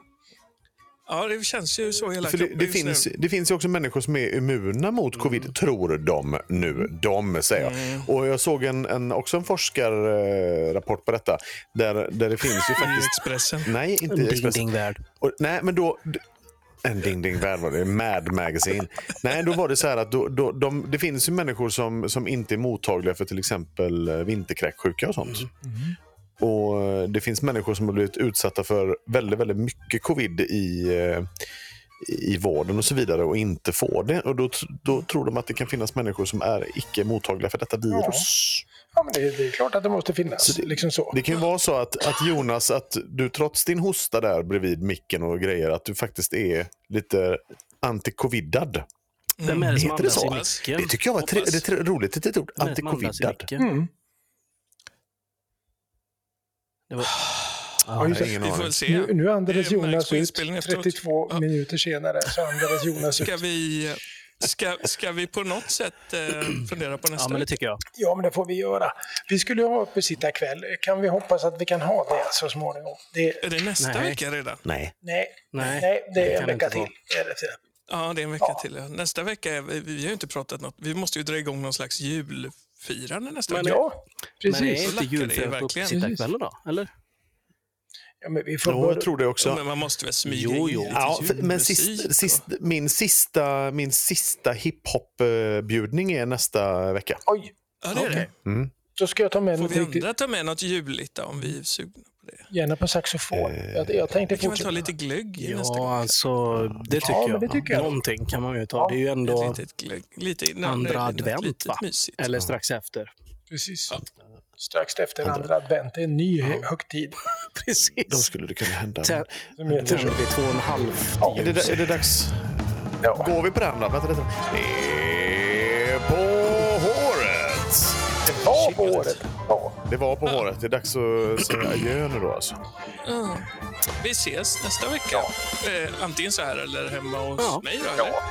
Ja, det känns ju så i hela För det, det, finns, nu. det finns ju också människor som är immuna mot covid, tror de nu. De, säger jag. Och jag såg en, en, också en forskarrapport på detta. Där, där det finns ju I faktiskt... Expressen. Nej, inte Ding, Expressen. Och, nej, men då... En ding ding värld var det. Mad Magazine. Nej, då var det så här att då, då, de, det finns ju människor som, som inte är mottagliga för till exempel eh, vinterkräksjuka och sånt. Och eh, Det finns människor som har blivit utsatta för väldigt, väldigt mycket covid i, eh, i vården och så vidare och inte får det. Och då, då tror de att det kan finnas människor som är icke mottagliga för detta virus. Ja, men det, det är klart att det måste finnas. Så det- liksom så. Det kan ju vara så att, att Jonas, att du trots din hosta där bredvid micken och grejer, att du faktiskt är lite anti-covidad. Vem är det som Heter det andas i så? micken? Det tycker jag var tre, det är tre, roligt, ett litet ord. Andas Anti-covidad. Mm. Det var... Ja, ingen Vi får se. Nu, nu andades Jonas ut. inspelningen efteråt. 32 Ja. minuter senare så andades Jonas ut. Ska vi, ska, ska vi på något sätt eh, fundera på nästa Ja, men det tycker jag. Ja, men det får vi göra. Vi skulle ju ha uppesittarkväll. Kan vi hoppas att vi kan ha det så småningom? Det, Är det nästa Nej. vecka redan? Nej. nej, Nej, nej, det det är en det vecka till. Är det. Ja, det är en vecka Ja. till. Nästa vecka, är vi, vi har ju inte pratat något. Vi måste ju dra igång någon slags julfirande nästa Men vecka. Ja, Men är precis. inte det julfirande på uppesittarkvällen då? Eller? Ja, men vi får Jo, jag tror det också. Ja, men man måste väl smyga Jo, in jo. lite Ja, för, men sist, sist, min sista, min sista hiphop-bjudning är nästa vecka. Oj, Ja, det är det. Mm. då ska jag ta med Får något vi riktigt. andra ta med något juligt då, om vi är sugna på det? Gärna på saxofon. Eh, jag, jag tänkte Vi kan väl ta lite glögg i nästa gång? Ja, alltså det tycker men jag. det tycker jag. Någonting kan man ju ta. Ja. Det är ju ändå glögg. Lite, andra advent, va? Mysigt. Eller strax efter. Precis. Strax efter andra advent. Det är en ny högtid. Då Precis. skulle det kunna hända. Sen Som heter vi två och en halv Ja, Är det, är det dags? Ja. Går vi på den då? Vänta lite. Det på håret! Det var på året. Ja. Det var på håret. Det är dags att säga adjö nu då alltså. Ja. Vi ses nästa vecka. Eh, antingen så här eller hemma hos Ja. mig. Då, eller? Ja.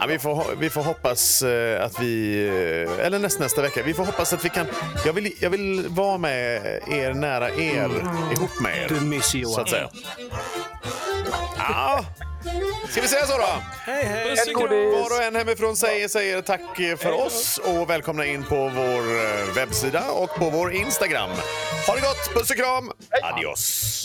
Ja, vi, får, vi får hoppas eh, att vi... eh, Eller näst, nästa vecka. Vi får hoppas att vi kan... Jag vill, jag vill vara med er, nära er, ihop med Du er. myser Så Johan. att säga. Ja. Ska vi säga så då? Hej, hej! Godis. Var och en hemifrån säger, säger tack för oss och välkomna in på vår eh, webbsida och på vår Instagram. Ha det gott! Puss och kram! Adios!